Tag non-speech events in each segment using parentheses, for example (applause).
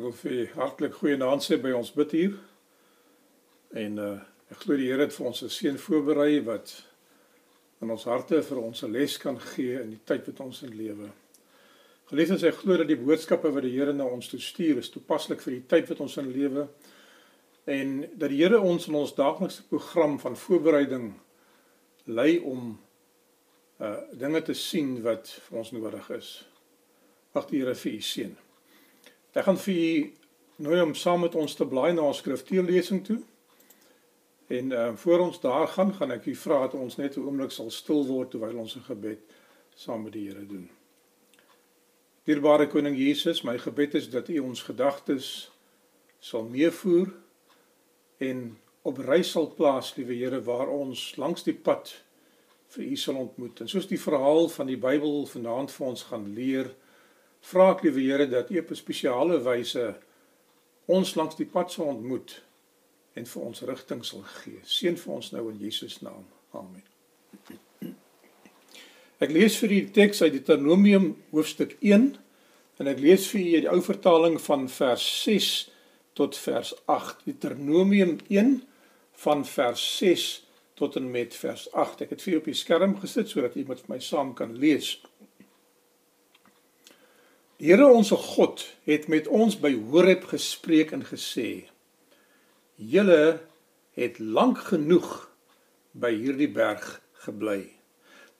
Ek wil vir hartlik goeienaand sê by ons bid hier. En uh ek glo die Here het vir ons 'n seën voorberei wat in ons harte vir ons 'n les kan gee in die tyd wat ons in lewe. Geliefdes, ek glo dat die boodskappe wat die Here na ons toe stuur is toepaslik vir die tyd wat ons in lewe en dat die Here ons in ons daaglikse program van voorbereiding lei om uh dinge te sien wat vir ons nodig is. Mag die Here vir u seën. Ek gaan vir u nooi om saam met ons te blaai na ons skriftuurlesing toe. En uh voor ons daar gaan, gaan ek u vra dat ons net 'n oomblik sal stil word terwyl ons 'n gebed saam met die Here doen. Dierbare koning Jesus, my gebed is dat u ons gedagtes sal meevoer en op reis sal plaas, liewe Here, waar ons langs die pad vir u sal ontmoet. En soos die verhaal van die Bybel vanaand vir ons gaan leer, vra ek liewe Here dat U op 'n spesiale wyse ons langs die pad sal ontmoet en vir ons rigting sal gee. Seën vir ons nou in Jesus naam. Amen. Ek lees vir u die teks uit Deuteronomium hoofstuk 1 en ek lees vir u die ou vertaling van vers 6 tot vers 8. Deuteronomium 1 van vers 6 tot en met vers 8. Ek het vir u op die skerm gesit sodat u met my saam kan lees. Die Here onsse God het met ons by Horeb gespreek en gesê: "Julle het lank genoeg by hierdie berg gebly.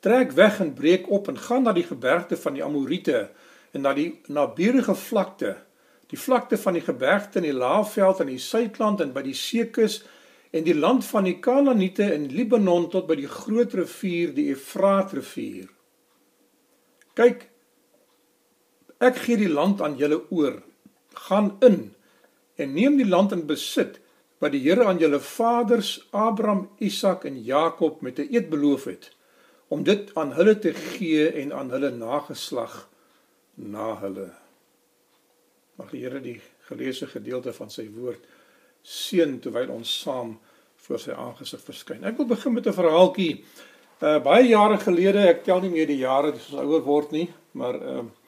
Trek weg en breek op en gaan na die gebergte van die Amorite en na die naburige vlakte, die vlakte van die gebergte in die Laagveld aan die suidland en by die Seekus en die land van die Kanaaniete in Libanon tot by die groot rivier, die Efraat rivier. Kyk, Ek gee die land aan julle oor. Gaan in en neem die land in besit wat die Here aan julle vaders Abraham, Isak en Jakob met 'n eed beloof het om dit aan hulle te gee en aan hulle nageslag na hulle. Mag die Here die geleesde gedeelte van sy woord seën terwyl ons saam voor sy aangesig verskyn. Ek wil begin met 'n verhaaltjie. Uh baie jare gelede, ek tel nie meer die jare as ons ouer word nie, maar ehm uh,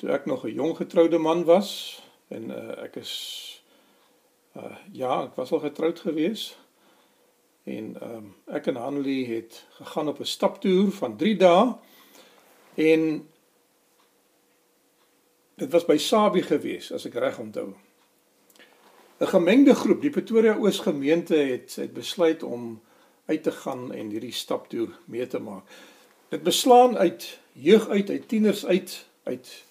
toe ek nog 'n jong getroude man was en uh, ek is uh, ja, ek was al getroud gewees. En um, ek en Hanlie het gegaan op 'n staptoer van 3 dae en dit was by Sabie gewees as ek reg onthou. 'n Gemengde groep, die Pretoria Oos gemeente het het besluit om uit te gaan en hierdie staptoer mee te maak. Dit beslaan uit jeug uit, uit tieners uit, uit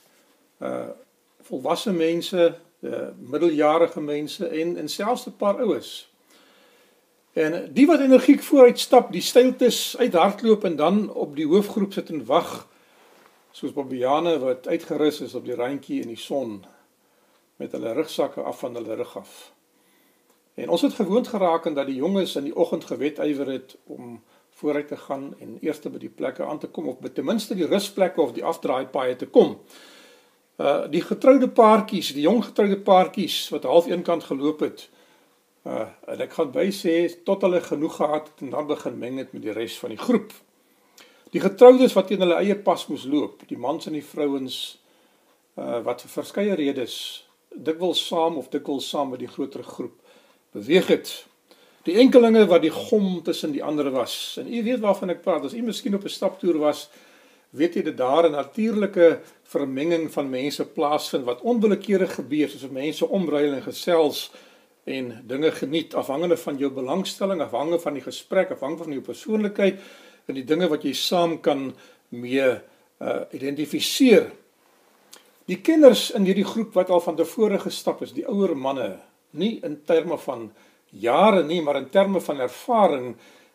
uh volwasse mense, uh middeljarige mense en en selfs 'n paar oues. En die wat energiek vooruit stap, die styltes uithardloop en dan op die hoofgroep sit en wag soos Bobiane wat uitgerus is op die randjie in die son met hulle rugsakke af van hulle rug af. En ons het gewoond geraak en dat die jonges in die oggend gewet ywer het om vooruit te gaan en eers by die plekke aan te kom of ten minste die rusplekke of die afdraaipaaie te kom. Uh die getroude paartjies, die jong getroude paartjies wat half eenkant geloop het. Uh en ek gaan by sê tot hulle genoeg gehad het en dan begin meng het met die res van die groep. Die getroudes wat teen hulle eie pas moes loop, die mans en die vrouens uh wat vir verskeie redes dikwels saam of dikwels saam met die groter groep beweeg het. Die enkelinge wat die gom tussen die ander was. En u weet waarvan ek praat. As u miskien op 'n staptoer was, weet jy dat daar 'n natuurlike vermenging van mense plaasvind wat onwillekeurig gebeur soos mense omruil en gesels en dinge geniet afhangende van jou belangstelling, afhangende van die gesprek, afhangende van jou persoonlikheid en die dinge wat jy saam kan mee uh identifiseer. Die kinders in hierdie groep wat al van tevore gestap is, die ouer manne, nie in terme van jare nie, maar in terme van ervaring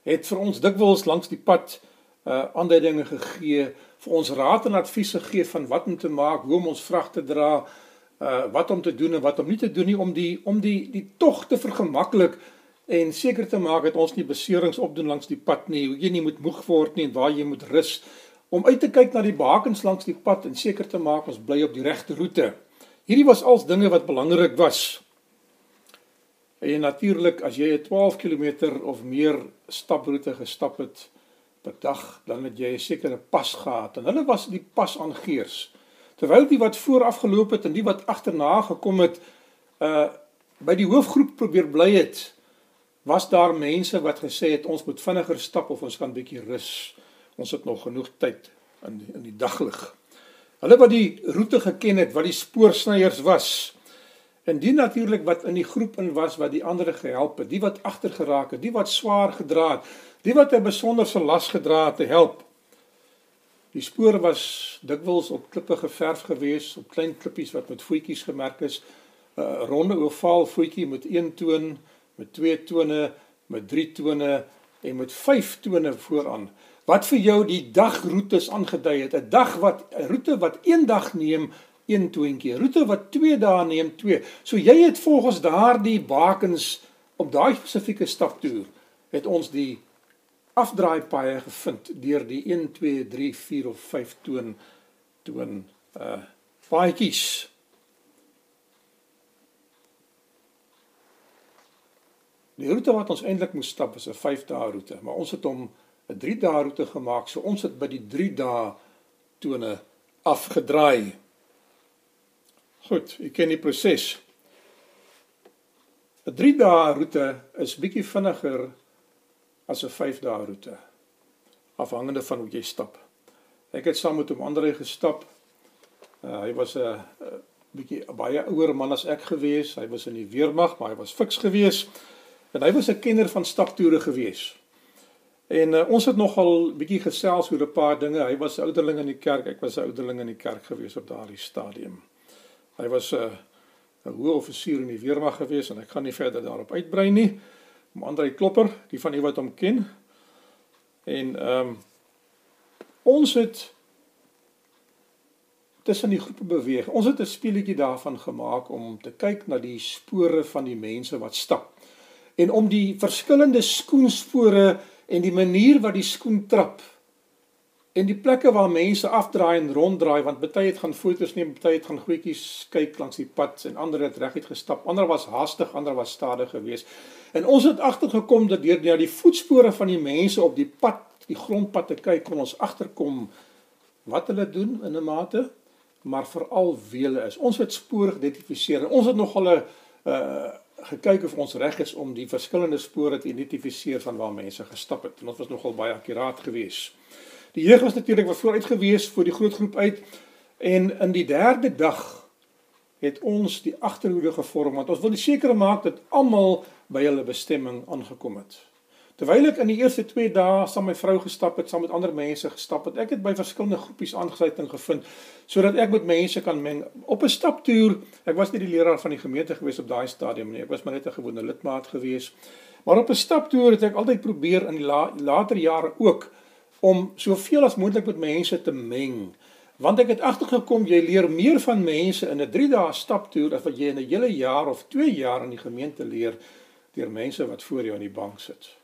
het vir ons dikwels langs die pad uh aanduidinge gegee vir ons raad en advies gegee van wat om te maak, hoe om ons vrag te dra, uh wat om te doen en wat om nie te doen nie om die om die die tog te vergemaklik en seker te maak dat ons nie beserings opdoen langs die pad nie, hoe jy nie moet moeg word nie en waar jy moet rus om uit te kyk na die bakens langs die pad en seker te maak ons bly op die regte roete. Hierdie was als dinge wat belangrik was. En natuurlik as jy 'n 12 km of meer staproete gestap het, per dag dan het jy 'n sekere pas gehad en hulle was die pas aangeers Terwyl die wat vooraf geloop het en die wat agterna gekom het uh by die hoofgroep probeer bly het, was daar mense wat gesê het ons moet vinniger stap of ons gaan bietjie rus. Ons het nog genoeg tyd in die, in die daglig. Hulle wat die roete geken het, wat die spoorsnyers was. En die natuurlik wat in die groep in was wat die ander gehelp het, die wat agter geraak het, die wat swaar gedra het, die wat 'n besonderse las gedra het te help. Die spore was dikwels op klippe geverf gewees, op klein klippies wat met voetjies gemerk is. 'n Ronde ovaal voetjie met een toon met twee tone, met drie tone en met vyf tone vooraan. Wat vir jou die dagroetes aangedui het, 'n dag wat 'n roete wat een dag neem, een toontjie. Roete wat 2 dae neem, 2. So jy het volgens daardie bakens op daai spesifieke staptoer het ons die afdraai paaie gevind deur die 1 2 3 4 of 5 toon toon uh paadjies. Die roete wat ons eintlik moes stap is 'n 5 dae roete, maar ons het hom 'n 3 dae roete gemaak. So ons het by die 3 dae tone afgedraai. Goed, ek ken die proses. 'n 3 dae roete is bietjie vinniger as 'n 5 dae roete afhangende van hoe jy stap. Ek het saam met hom Andre gestap. Uh, hy was 'n bietjie baie ouer man as ek gewees. Hy was in die weermag, maar hy was fiks geweest. En hy was 'n kenner van staptoere gewees. En uh, ons het nogal bietjie gesels oor 'n paar dinge. Hy was ouderling in die kerk, ek was 'n ouderling in die kerk gewees op daardie stadium. Hy was 'n uh, 'n hoë offisier in die weermag gewees en ek gaan nie verder daarop uitbrei nie. Maar Andre Klopper, die van u wat hom ken. En ehm um, ons het tussen die groepe beweeg. Ons het 'n speletjie daarvan gemaak om te kyk na die spore van die mense wat stap en om die verskillende skoenspore en die manier wat die skoen trap en die plekke waar mense afdraai en ronddraai want baie het gaan fotos neem, baie het gaan goedjies kyk langs die pad en ander het reguit gestap, ander was haastig, ander was stadig geweest. En ons het agtergekom dat deur na die voetspore van die mense op die pad, die grondpad te kyk, kon ons agterkom wat hulle doen in 'n mate, maar veral wie hulle is. Ons het spore geïdentifiseer en ons het nog hulle uh gekyk of ons reg is om die verskillende spore te identifiseer van waar mense gestap het. En ons was nogal baie akkuraat geweest. Die jeug was natuurlik wat vooruit gewees vir die groot groep uit en in die derde dag het ons die agterhoede gevorm want ons wil seker maak dat almal by hulle bestemming aangekom het. Terwyl ek in die eerste 2 dae saam met my vrou gestap het, saam met ander mense gestap het, ek het by verskillende groepies aangesluiting gevind sodat ek met mense kan meng op 'n staptoer. Ek was nie die leraar van die gemeente gewees op daai stadium nie. Ek was maar net 'n gewone lidmaat gewees. Maar op 'n staptoer het ek altyd probeer in die la, later jare ook om soveel as moontlik met mense te meng. Want ek het agtergekom jy leer meer van mense in 'n 3 dae staptoer as wat jy in 'n hele jaar of 2 jaar in die gemeente leer deur mense wat voor jou in die bank sit.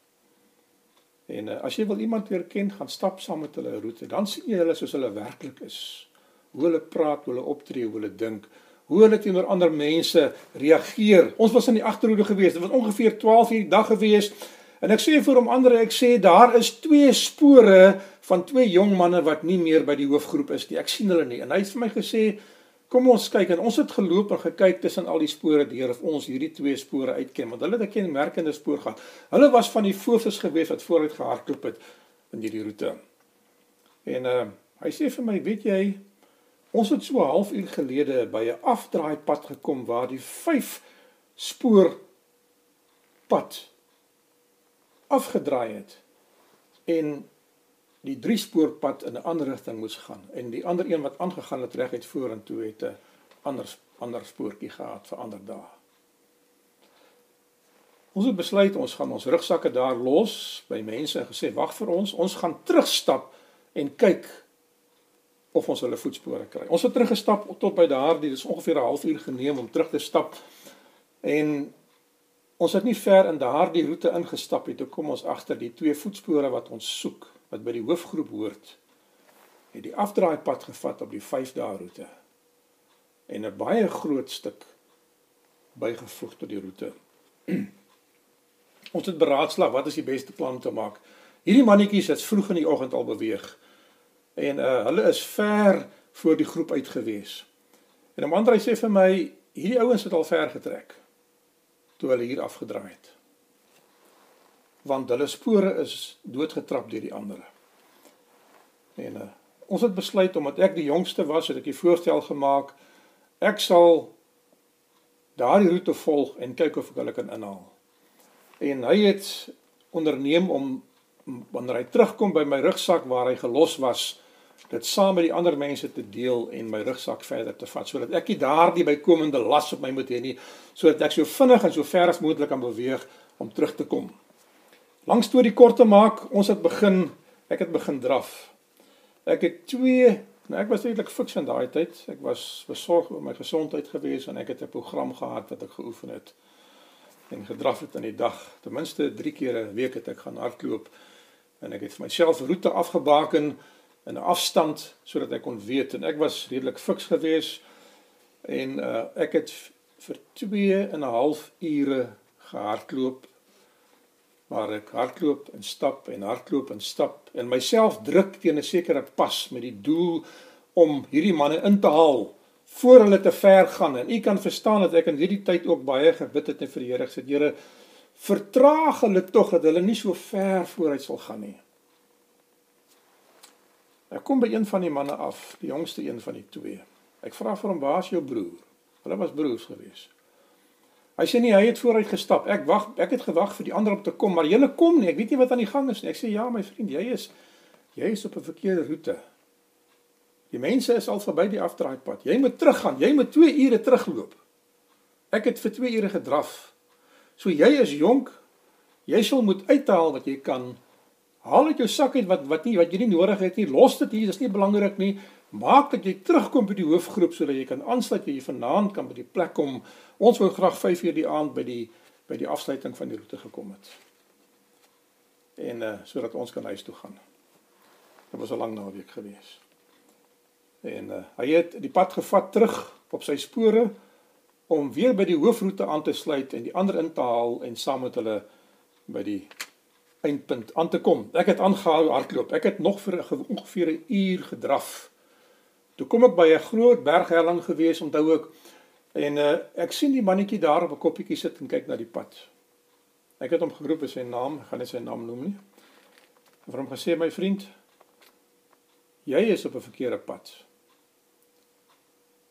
En uh, as jy wil iemand leer ken, gaan stap saam met hulle roete. Dan sien jy hulle soos hulle werklik is. Hoe hulle praat, hoe hulle optree, hoe hulle dink, hoe hulle teenoor ander mense reageer. Ons was in die agterhoede gewees. Dit was ongeveer 12 uur dag gewees. En ek sê vir hom ander, ek sê daar is twee spore van twee jong manne wat nie meer by die hoofgroep is nie. Ek sien hulle nie. En hy het vir my gesê, Kom ons kyk en ons het geloop en gekyk tussen al die spore deur of ons hierdie twee spore uitken want hulle het 'n kenmerkende spoor gehad. Hulle was van die voorfes gewees wat vooruit gehardloop het in hierdie roete. En uh hy sê vir my, weet jy, ons het so 'n halfuur gelede by 'n afdraai pad gekom waar die vyf spoor pad afgedraai het. En die drie spoorpad in 'n ander rigting moes gaan en die ander een wat aangegaan het reguit vorentoe het 'n ander ander spoortjie gehad vir ander dae. Ons het besluit ons gaan ons rugsakke daar los by mense en gesê wag vir ons, ons gaan terugstap en kyk of ons hulle voetspore kry. Ons het teruggestap tot by daardie, dis ongeveer 'n halfuur geneem om terug te stap. En ons het nie ver in daardie roete ingestap nie, toe kom ons agter die twee voetspore wat ons soek wat by die hoofgroep hoort, het die afdraaipad gevat op die 5 dae roete en 'n baie groot stuk bygevoeg tot die roete. (clears throat) Ons het beraadslaag wat is die beste plan om te maak. Hierdie mannetjies het vroeg in die oggend al beweeg. En uh hulle is ver voor die groep uit gewees. En 'n ander hy sê vir my hierdie ouens het al ver getrek toe hulle hier afgedraai het. Want hulle spore is doodgetrap deur die ander. En uh, ons het besluit omdat ek die jongste was, het ek die voorstel gemaak ek sal daardie roete volg en kyk of ek hulle kan inhaal. En hy het onderneem om wanneer hy terugkom by my rugsak waar hy gelos was, dit saam met die ander mense te deel en my rugsak verder te vat sodat ek nie daardie bykomende las op my moet hê nie, sodat ek so vinnig en so ver as moontlik kan beweeg om terug te kom. Lang storie kort te maak, ons het begin, ek het begin draf. Ek het twee, nou ek was eintlik fiks in daai tyd. Ek was besorg oor my gesondheid gewees en ek het 'n program gehad wat ek geoefen het en gedraf het in die dag. Ten minste 3 keer 'n week het ek gaan hardloop en ek het vir myself roete afgebaken in 'n afstand sodat ek kon weet en ek was redelik fiks geweest en uh, ek het vir 2 en 'n half ure gehardloop waar ek hardloop en stap en hardloop en stap en myself druk teen 'n sekere pas met die doel om hierdie manne in te haal voor hulle te ver gaan en u kan verstaan dat ek in hierdie tyd ook baie gebid het en vir die Here gesê Here vertraag hulle tog dat hulle nie so ver vooruit sal gaan nie. Ek kom by een van die manne af, die jongste een van die twee. Ek vra vir hom, "Waar is jou broer?" Hulle was broers gewees. Hy sê nie hy het vooruit gestap. Ek wag, ek het gewag vir die ander om te kom, maar hulle kom nie. Ek weet nie wat aan die gang is nie. Ek sê, "Ja, my vriend, jy is jy is op 'n verkeerde roete." Die mense is al verby die afdraaipad. Jy moet teruggaan. Jy moet 2 ure terugloop. Ek het vir 2 ure gedraf. So jy is jonk. Jy sal moet uithaal wat jy kan Haal uit jou sak uit wat wat nie wat jy nie nodig het nie. Los dit hier, dis nie belangrik nie. Maak dat jy terugkom by die hoofgroep sodat jy kan aansluit jy vanaand kan by die plek kom. Ons wou graag 5 uur die aand by die by die afsluiting van die roete gekom het. En uh sodat ons kan huis toe gaan. Dit was 'n lang naweek gewees. En uh hy het die pad gevat terug op sy spore om weer by die hoofroete aan te sluit en die ander in te haal en saam met hulle by die eindpunt aan te kom. Ek het aangehou hardloop. Ek het nog vir ongeveer 'n uur gedraf. Toe kom ek by 'n groot berghelling gewees, onthou ek. En uh, ek sien die mannetjie daar op 'n koppietjie sit en kyk na die pad. Ek het hom geroep by sy naam, ek gaan nie sy naam noem nie. En vir hom gesê my vriend, jy is op 'n verkeerde pad.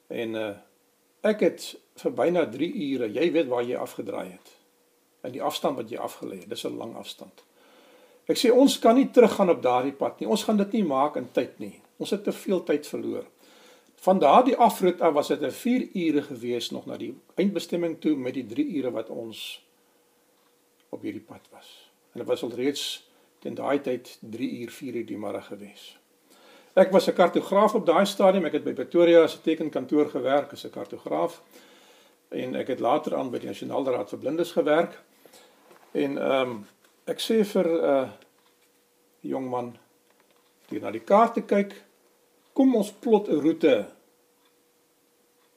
En uh, ek het vir byna 3 ure, jy weet waar jy afgedraai het. En die afstand wat jy afgelê het, dis 'n lang afstand. Ek sê ons kan nie teruggaan op daardie pad nie. Ons gaan dit nie maak in tyd nie. Ons het te veel tyd verloor. Van daardie afrit af was dit 'n 4 ure gewees nog na die eindbestemming toe met die 3 ure wat ons op hierdie pad was. En dit was al reeds teen daai tyd 3 uur 4 uur die môre gewees. Ek was 'n kartograaf op daai stadium. Ek het by Pretoria se tekenkantoor gewerk as 'n kartograaf en ek het later aan by die Nasionale Raad vir Blindes gewerk. En ehm um, ek sê vir 'n uh, jong man die na die kaarte kyk, kom ons plot 'n roete.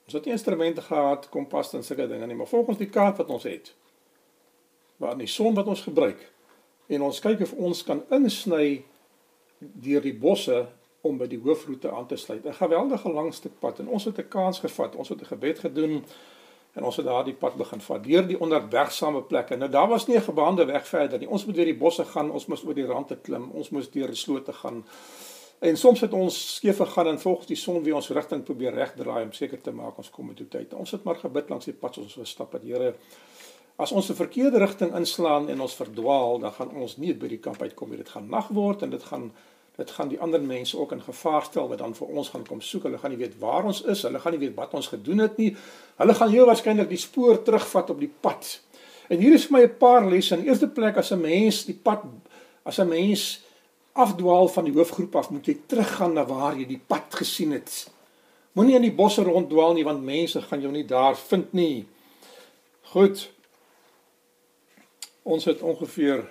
Ons het nie instrumente gehad, kompas en sulke dinge nie, maar volgens die kaart wat ons het, waar die son wat ons gebruik en ons kyk of ons kan insny deur die bosse om by die hoofroete aan te sluit. 'n Geweldige lang stuk pad en ons het 'n kans gevat. Ons het 'n gebed gedoen en ons het daardie pad begin vat deur die onderbergsame plekke. Nou daar was nie 'n gebaande weg verder nie. Ons moet deur die bosse gaan, ons moes oor die rande klim, ons moes deur slote gaan. En soms het ons skeef gegaan en volgens die son wie ons rigting probeer regdraai om seker te maak ons kom toe tyd. Ons het maar gebid langs die pad ons gestap dat Here as ons 'n verkeerde rigting inslaan en ons verdwaal, dan gaan ons nie by die kamp uitkom nie. Dit gaan nag word en dit gaan dit gaan die ander mense ook in gevaar stel wat dan vir ons gaan kom soek. Hulle gaan nie weet waar ons is, hulle gaan nie weet wat ons gedoen het nie. Hulle gaan heel waarskynlik die spoor terugvat op die pad. En hier is vir my 'n paar lesse. In eerste plek as 'n mens die pad as 'n mens afdwaal van die hoofgroep af, moet jy teruggaan na waar jy die pad gesien het. Moenie in die bosse ronddwaal nie want mense gaan jou nie daar vind nie. Goed. Ons het ongeveer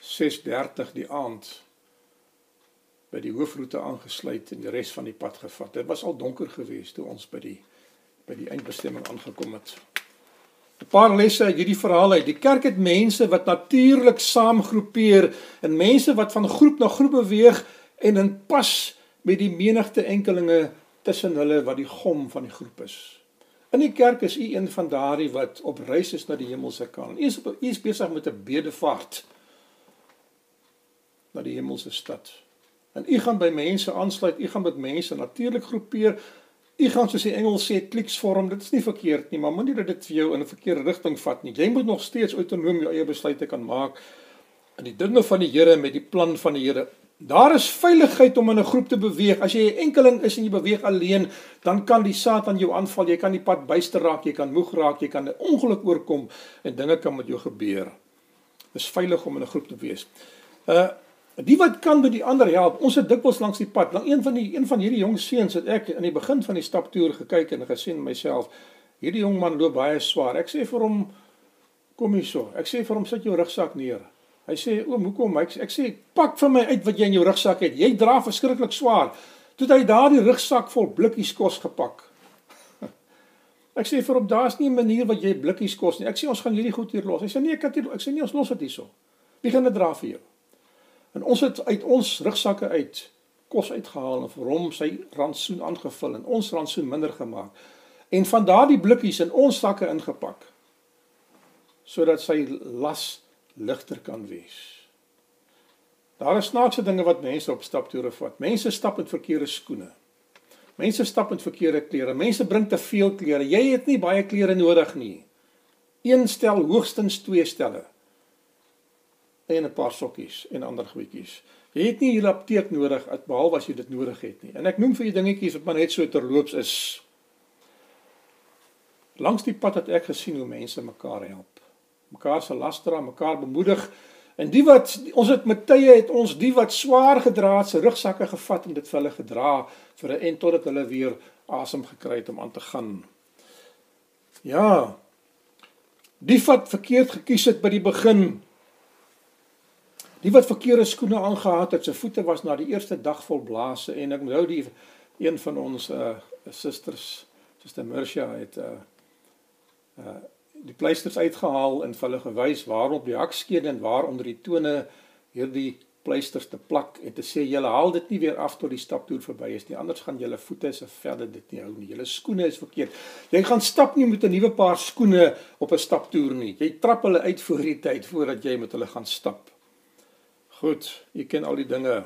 6:30 die aand by die hoofroete aangesluit en die res van die pad gevat. Dit was al donker geweest toe ons by die by die eindbestemming aangekom het. 'n Paar lesse uit hierdie verhaal uit. Die kerk het mense wat natuurlik saamgroepeer en mense wat van groep na groep beweeg en in pas met die menigte enkelinge tussen hulle wat die gom van die groep is. In die kerk is u een van daardie wat op reis is na die hemelse kant. U is u is besig met 'n bedevaart na die hemelse stad. En u gaan by mense aansluit, u gaan met mense natuurlik groepeer. U gaan soos die Engels sê kliks vorm. Dit is nie verkeerd nie, maar moenie dat dit vir jou in 'n verkeerde rigting vat nie. Jy moet nog steeds autonoom jou eie besluite kan maak in die dinge van die Here met die plan van die Here. Daar is veiligheid om in 'n groep te beweeg. As jy 'n enkeling is en jy beweeg alleen, dan kan die Satan jou aanval. Jy kan die pad byster raak, jy kan moeg raak, jy kan 'n ongeluk oorkom en dinge kan met jou gebeur. Dit is veilig om in 'n groep te wees. Uh die wat kan by die ander help. Ons het dikwels langs die pad. Lang een van die een van hierdie jong seuns het ek in die begin van die staptoer gekyk en gesien myself. Hierdie jong man loop baie swaar. Ek sê vir hom kom hier so. Ek sê vir hom sit jou rugsak neer. Hy sê oom, hoekom? Ek ek sê pak vir my uit wat jy in jou rugsak het. Jy dra verskriklik swaar. Toe het hy daardie rugsak vol blikkies kos gepak. (laughs) Ek sê vir hom daar's nie 'n manier wat jy blikkies kos nie. Ek sê ons gaan hierdie goed hier los. Hy sê nee, ek het hier, ek sê nee, ons los dit hierso. Begin dit dra vir jou. En ons het uit ons rugsakke uit kos uitgehaal en vir hom sy rantsoen aangevul en ons rantsoen minder gemaak. En van daardie blikkies in ons sakke ingepak sodat sy las ligter kan wees. Daar is snaakse dinge wat mense op staptoere vat. Mense stap met verkeerde skoene. Mense stap met verkeerde klere. Mense bring te veel klere. Jy het nie baie klere nodig nie. Een stel hoogstens twee stelle. En 'n paar sokkies en ander goedjies. Jy het nie hier apteek nodig behalwe as jy dit nodig het nie. En ek noem vir jou dingetjies wat maar net so terloops is. Langs die pad het ek gesien hoe mense mekaar help mekaar se laster aan mekaar bemoedig. En die wat ons het met tye het ons die wat swaar gedra het se rugsakke gevat en dit vir hulle gedra vir 'n en totdat hulle weer asem gekry het om aan te gaan. Ja. Die wat verkeerd gekies het by die begin. Die wat verkeerde skoene aangetree het, sy voete was na die eerste dag vol blaase en ek onthou die een van ons uh susters, Suster Mercia het uh uh die pleisters uitgehaal en hulle gewys waarop die hakskede en waar onder die tone hierdie pleisters te plak en te sê julle haal dit nie weer af tot die staptoer verby is nie anders gaan julle voete se verder dit nie hou nie. Julle skoene is verkeerd. Jy gaan stap nie met 'n nuwe paar skoene op 'n staptoer nie. Jy trap hulle uit voor die tyd voordat jy met hulle gaan stap goed jy ken al die dinge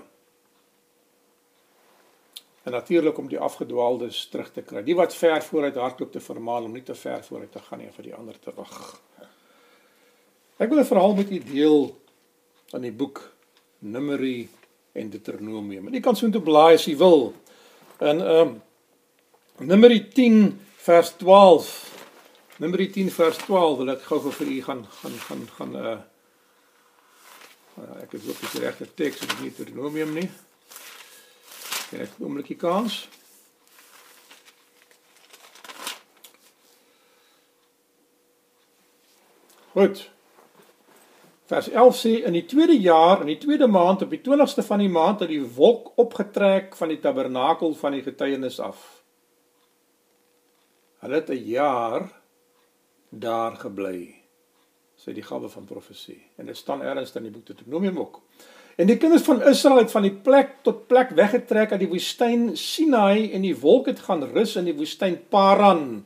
en natuurlik om die afgedwaaldes terug te kry. Die wat ver vooruit hardloop te vermaan om nie te ver vooruit te gaan nie vir die ander te wag. Ek wil 'n verhaal met u deel van die boek Numeri en Deuteronomium. En u kan so intoe blaai as u wil. In ehm um, Numeri 10 vers 12. Numeri 10 vers 12 wil ek gou-gou vir u gaan gaan gaan gaan uh ek het ook die regte teks in Deuteronomium nie. Kijk, een oomlikje kans. Goed. Vers 11 sê in die tweede jaar, in die tweede maand op die 20ste van die maand het die wolk opgetrek van die tabernakel van die getuienis af. Hulle het 'n jaar daar gebly. Sê die gawe van profesie. En dit staan ergens in die boek Deuteronomium ook. En die kinders van Israel het van die plek tot plek weggetrek uit die woestyn Sinai en die wolk het gaan rus in die woestyn Paran.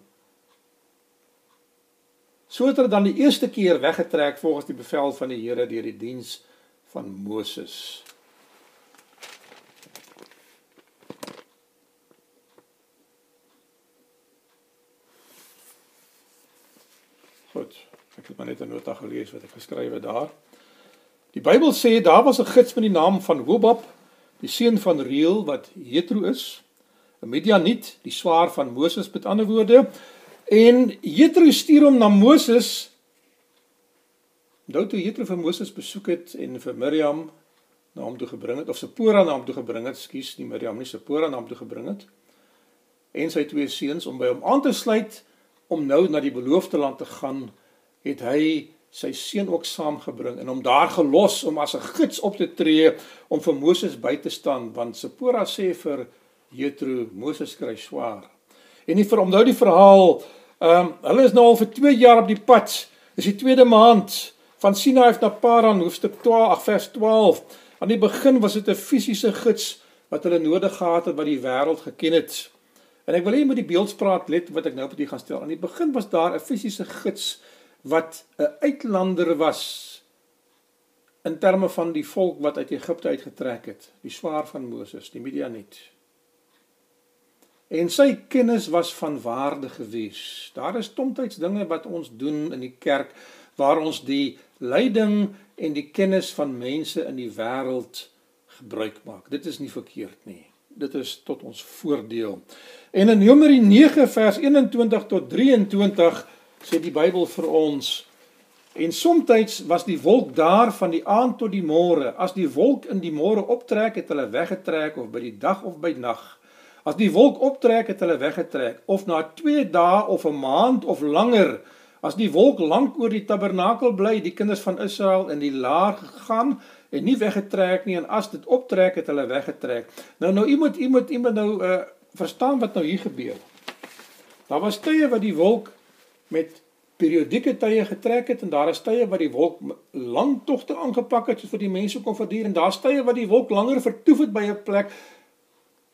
So het hulle dan die eerste keer weggetrek volgens die bevel van die Here deur die diens van Moses. Goed, ek het maar net 'n nota gelees wat ek geskryf het daar. Die Bybel sê daar was 'n gids met die naam van Hobab, die seun van Reuel wat Jethro is, 'n Midianiet, die swaar van Moses met ander woorde. En Jethro stuur hom na Moses. Nou toe Jethro vir Moses besoek het en vir Miriam na hom toe gebring het of Sipora na hom toe gebring het, skus, nie Miriam nie, Sipora na hom toe gebring het. En sy twee seuns om by hom aan te sluit om nou na die beloofde land te gaan, het hy sy seun ook saamgebring en hom daar gelos om as 'n gids op te tree om vir Moses by te staan want Sipora sê vir Jethro Moses kry swaar. En nie vir omhou die verhaal, ehm um, hulle is nou al vir 2 jaar op die pad. Dis die tweede maand van Sinai na Paran hoofstuk 12 vers 12. Aan die begin was dit 'n fisiese gids wat hulle nodig gehad het wat die wêreld geken het. En ek wil hê jy moet die beeldspraak let wat ek nou op die gaan stel. Aan die begin was daar 'n fisiese gids wat 'n uitlander was in terme van die volk wat uit Egipte uitgetrek het, die swaar van Moses, die Midianiet. En sy kennis was van waarde gewees. Daar is soms dinge wat ons doen in die kerk waar ons die leiding en die kennis van mense in die wêreld gebruik maak. Dit is nie verkeerd nie. Dit is tot ons voordeel. En in Numeri 9 vers 21 tot 23 sê die Bybel vir ons en soms was die wolk daar van die aand tot die môre. As die wolk in die môre optrek, het hulle weggetrek of by die dag of by nag. As die wolk optrek, het hulle weggetrek of na 2 dae of 'n maand of langer As die wolk lank oor die tabernakel bly, die kinders van Israel in die laar gegaan en nie weggetrek nie en as dit optrek het hulle weggetrek. Nou nou iemand iemand iemand nou uh verstaan wat nou hier gebeur. Daar was tye wat die wolk met periodieke tye getrek het en daar is tye wat die wolk lang togte aangepak het vir die mense kon verduur en daar's tye wat die wolk langer vertoef het by 'n plek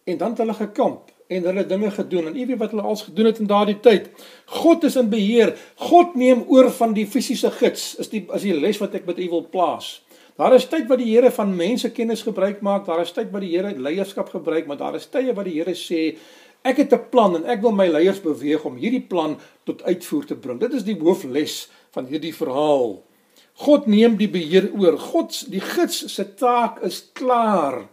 en dan het hulle gekamp en hulle dinge gedoen en u weet wat hulle als gedoen het in daardie tyd. God is in beheer. God neem oor van die fisiese gids. Is die as die les wat ek met u wil plaas. Daar is tyd wat die Here van mense kennis gebruik maak. Daar is tyd wat die Here leierskap gebruik, maar daar is tye wat die Here sê ek het 'n plan en ek wil my leiers beweeg om hierdie plan tot uitvoer te bring. Dit is die hoofles van hierdie verhaal. God neem die beheer oor. God die gids se taak is klaar.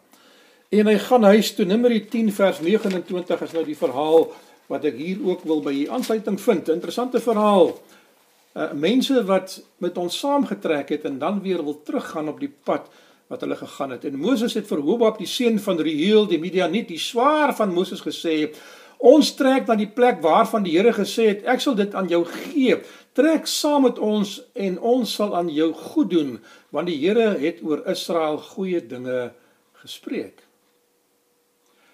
En hy gaan huis toe. Numeri 10 vers 29 is nou die verhaal wat ek hier ook wil by hier aansluiting vind. Interessante verhaal. Uh mense wat met ons saamgetrek het en dan weer wil teruggaan op die pad wat hulle gegaan het. En Moses het vir Hobab die seun van Reuel die Midianiet die swaar van Moses gesê: "Ons trek na die plek waarvan die Here gesê het, ek sal dit aan jou gee. Trek saam met ons en ons sal aan jou goed doen, want die Here het oor Israel goeie dinge gespreek."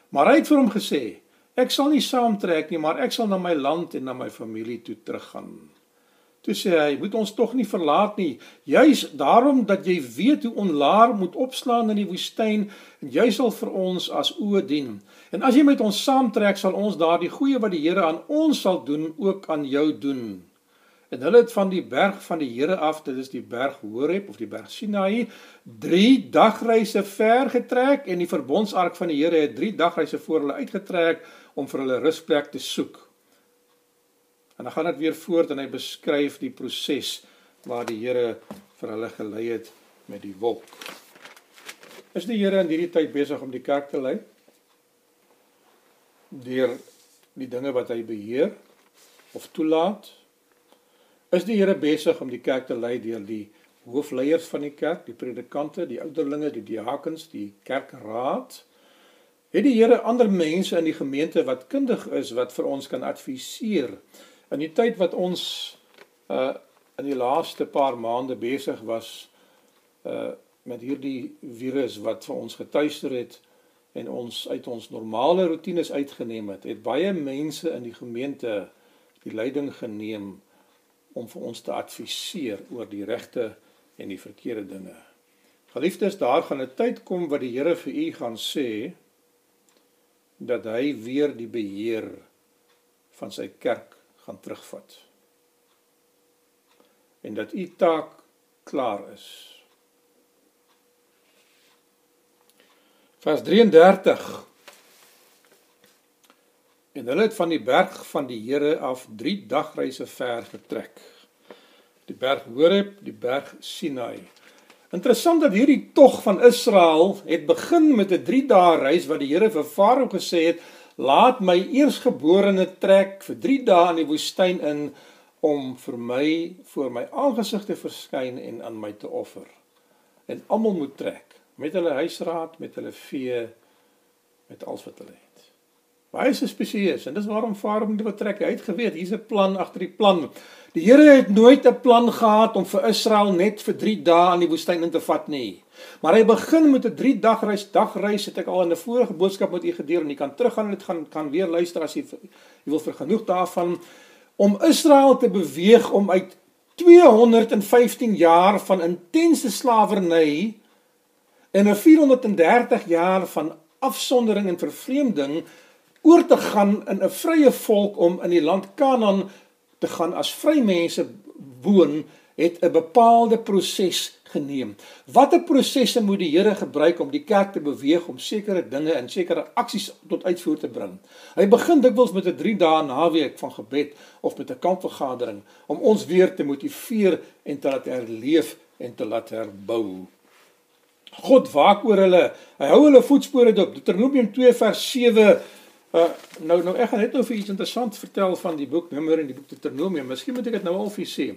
Maar hy het vir hom gesê: "Ek sal nie saamtrek nie, maar ek sal na my land en na my familie toe teruggaan." Toe sê hy: "Moet ons tog nie verlaat nie, juis daarom dat jy weet hoe onlaar moet opslaan in die woestyn en jy sal vir ons as oë dien. En as jy met ons saamtrek, sal ons daardie goeie wat die Here aan ons sal doen, ook aan jou doen." En hulle het van die berg van die Here af, dit is die berg Horeb of die berg Sinaï, 3 dagreise ver getrek en die verbondsark van die Here het 3 dagreise voor hulle uitgetrek om vir hulle rusplek te soek. En dan gaan dit weer voort en hy beskryf die proses waar die Here vir hulle gelei het met die wolk. Is die Here in hierdie tyd besig om die kerk te lei? Deur die dinge wat hy beheer of toelaat Is die Here besig om die kerk te lei deur die hoofleiers van die kerk, die predikante, die ouderlinge, die diakens, die kerkraad? Het die Here ander mense in die gemeente wat kundig is wat vir ons kan adviseer in die tyd wat ons uh in die laaste paar maande besig was uh met hierdie virus wat vir ons getuister het en ons uit ons normale rotines uitgeneem het, het baie mense in die gemeente die leiding geneem om vir ons te adviseer oor die regte en die verkeerde dinge. Geliefdes, daar gaan 'n tyd kom wat die Here vir u gaan sê dat hy weer die beheer van sy kerk gaan terugvat. En dat u taak klaar is. Vers 33 En hulle het van die berg van die Here af 3 dagreise ver getrek. Die berg Horeb, die berg Sinai. Interessant dat hierdie tog van Israel het begin met 'n 3 dae reis wat die Here vir Farao gesê het: "Laat my eersgeborene trek vir 3 dae in die woestyn in om vir my voor my aangesig te verskyn en aan my te offer." En almal moet trek met hulle huisraad, met hulle vee, met alles wat hulle het. Baie spesieus en dis waarom Farao moet vertrek. Hy het geweet hier's 'n plan agter die plan. Die Here het nooit 'n plan gehad om vir Israel net vir 3 dae aan die woestyn in te vat nie. Maar hy begin met 'n 3 dag reis, dagreis het ek al in 'n vorige boodskap met u gedeel en jy kan teruggaan en dit gaan kan weer luister as jy wil vergenoeg daarvan om Israel te beweeg om uit 215 jaar van intense slawerny en 'n 430 jaar van afsondering en vervreemding oor te gaan in 'n vrye volk om in die land Kanaan te gaan as vrymense woon het 'n bepaalde proses geneem. Watter prosesse moet die Here gebruik om die kerk te beweeg om sekere dinge en sekere aksies tot uitvoer te bring? Hy begin dikwels met 'n 3 dae naweek van gebed of met 'n kampvergadering om ons weer te motiveer en te laat herleef en te laat herbou. God waak oor hulle. Hy hou hulle voetspore dop. Deuteronomium 2 vers 7 Uh, nou nou ek gaan net nou vir iets interessant vertel van die boek Numeri en die boek Deuteronomium. Miskien moet ek dit nou al vir sê.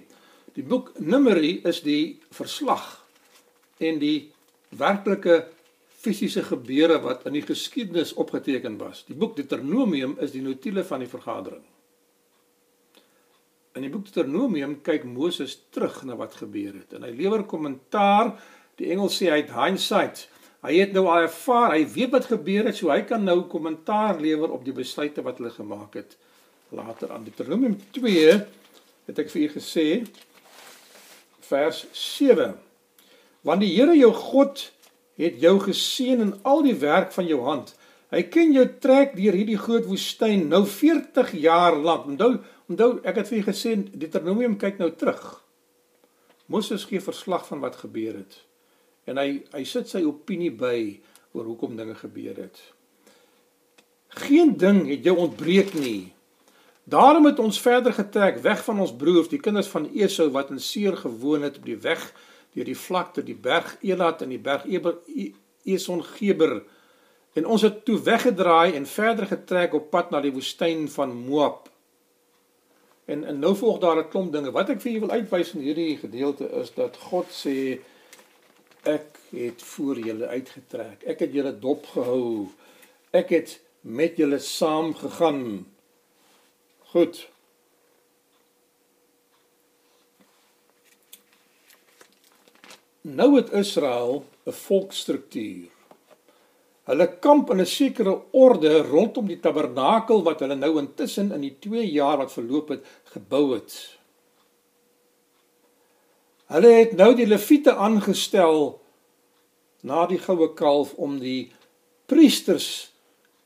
Die boek Numeri is die verslag en die werklike fisiese gebeure wat in die geskiedenis opgeteken was. Die boek Deuteronomium is die notule van die vergadering. In die boek Deuteronomium kyk Moses terug na wat gebeur het en hy lewer kommentaar. Die Engels sê hy het hindsight. Hy het nou ervaar, hy weet wat gebeur het, so hy kan nou kommentaar lewer op die besluite wat hulle gemaak het later aan Deuteronomium 2 het ek vir u gesê vers 7. Want die Here jou God het jou geseën in al die werk van jou hand. Hy ken jou trek deur hierdie groot woestyn nou 40 jaar lank. Onthou, onthou ek het vir julle gesê Deuteronomium kyk nou terug. Moses gee verslag van wat gebeur het. En hy hy sit sy opinie by oor hoekom dinge gebeur het. Geen ding het jou ontbreek nie. Daarom het ons verder getrek weg van ons broers, die kinders van Esau wat in Seir gewoon het op die weg deur die vlakte, die berg Elat en die berg Eber Eson Geber. En ons het toe weggedraai en verder getrek op pad na die woestyn van Moab. En en nou volg daar 'n klomp dinge. Wat ek vir julle wil uitwys in hierdie gedeelte is dat God sê ek het voor julle uitgetrek. Ek het julle dop gehou. Ek het met julle saam gegaan. Goed. Nou het Israel 'n volksstruktuur. Hulle kamp in 'n sekere orde rondom die tabernakel wat hulle nou intussen in die 2 jaar wat verloop het gebou het. Hulle het nou die leviete aangestel na die goue kalf om die priesters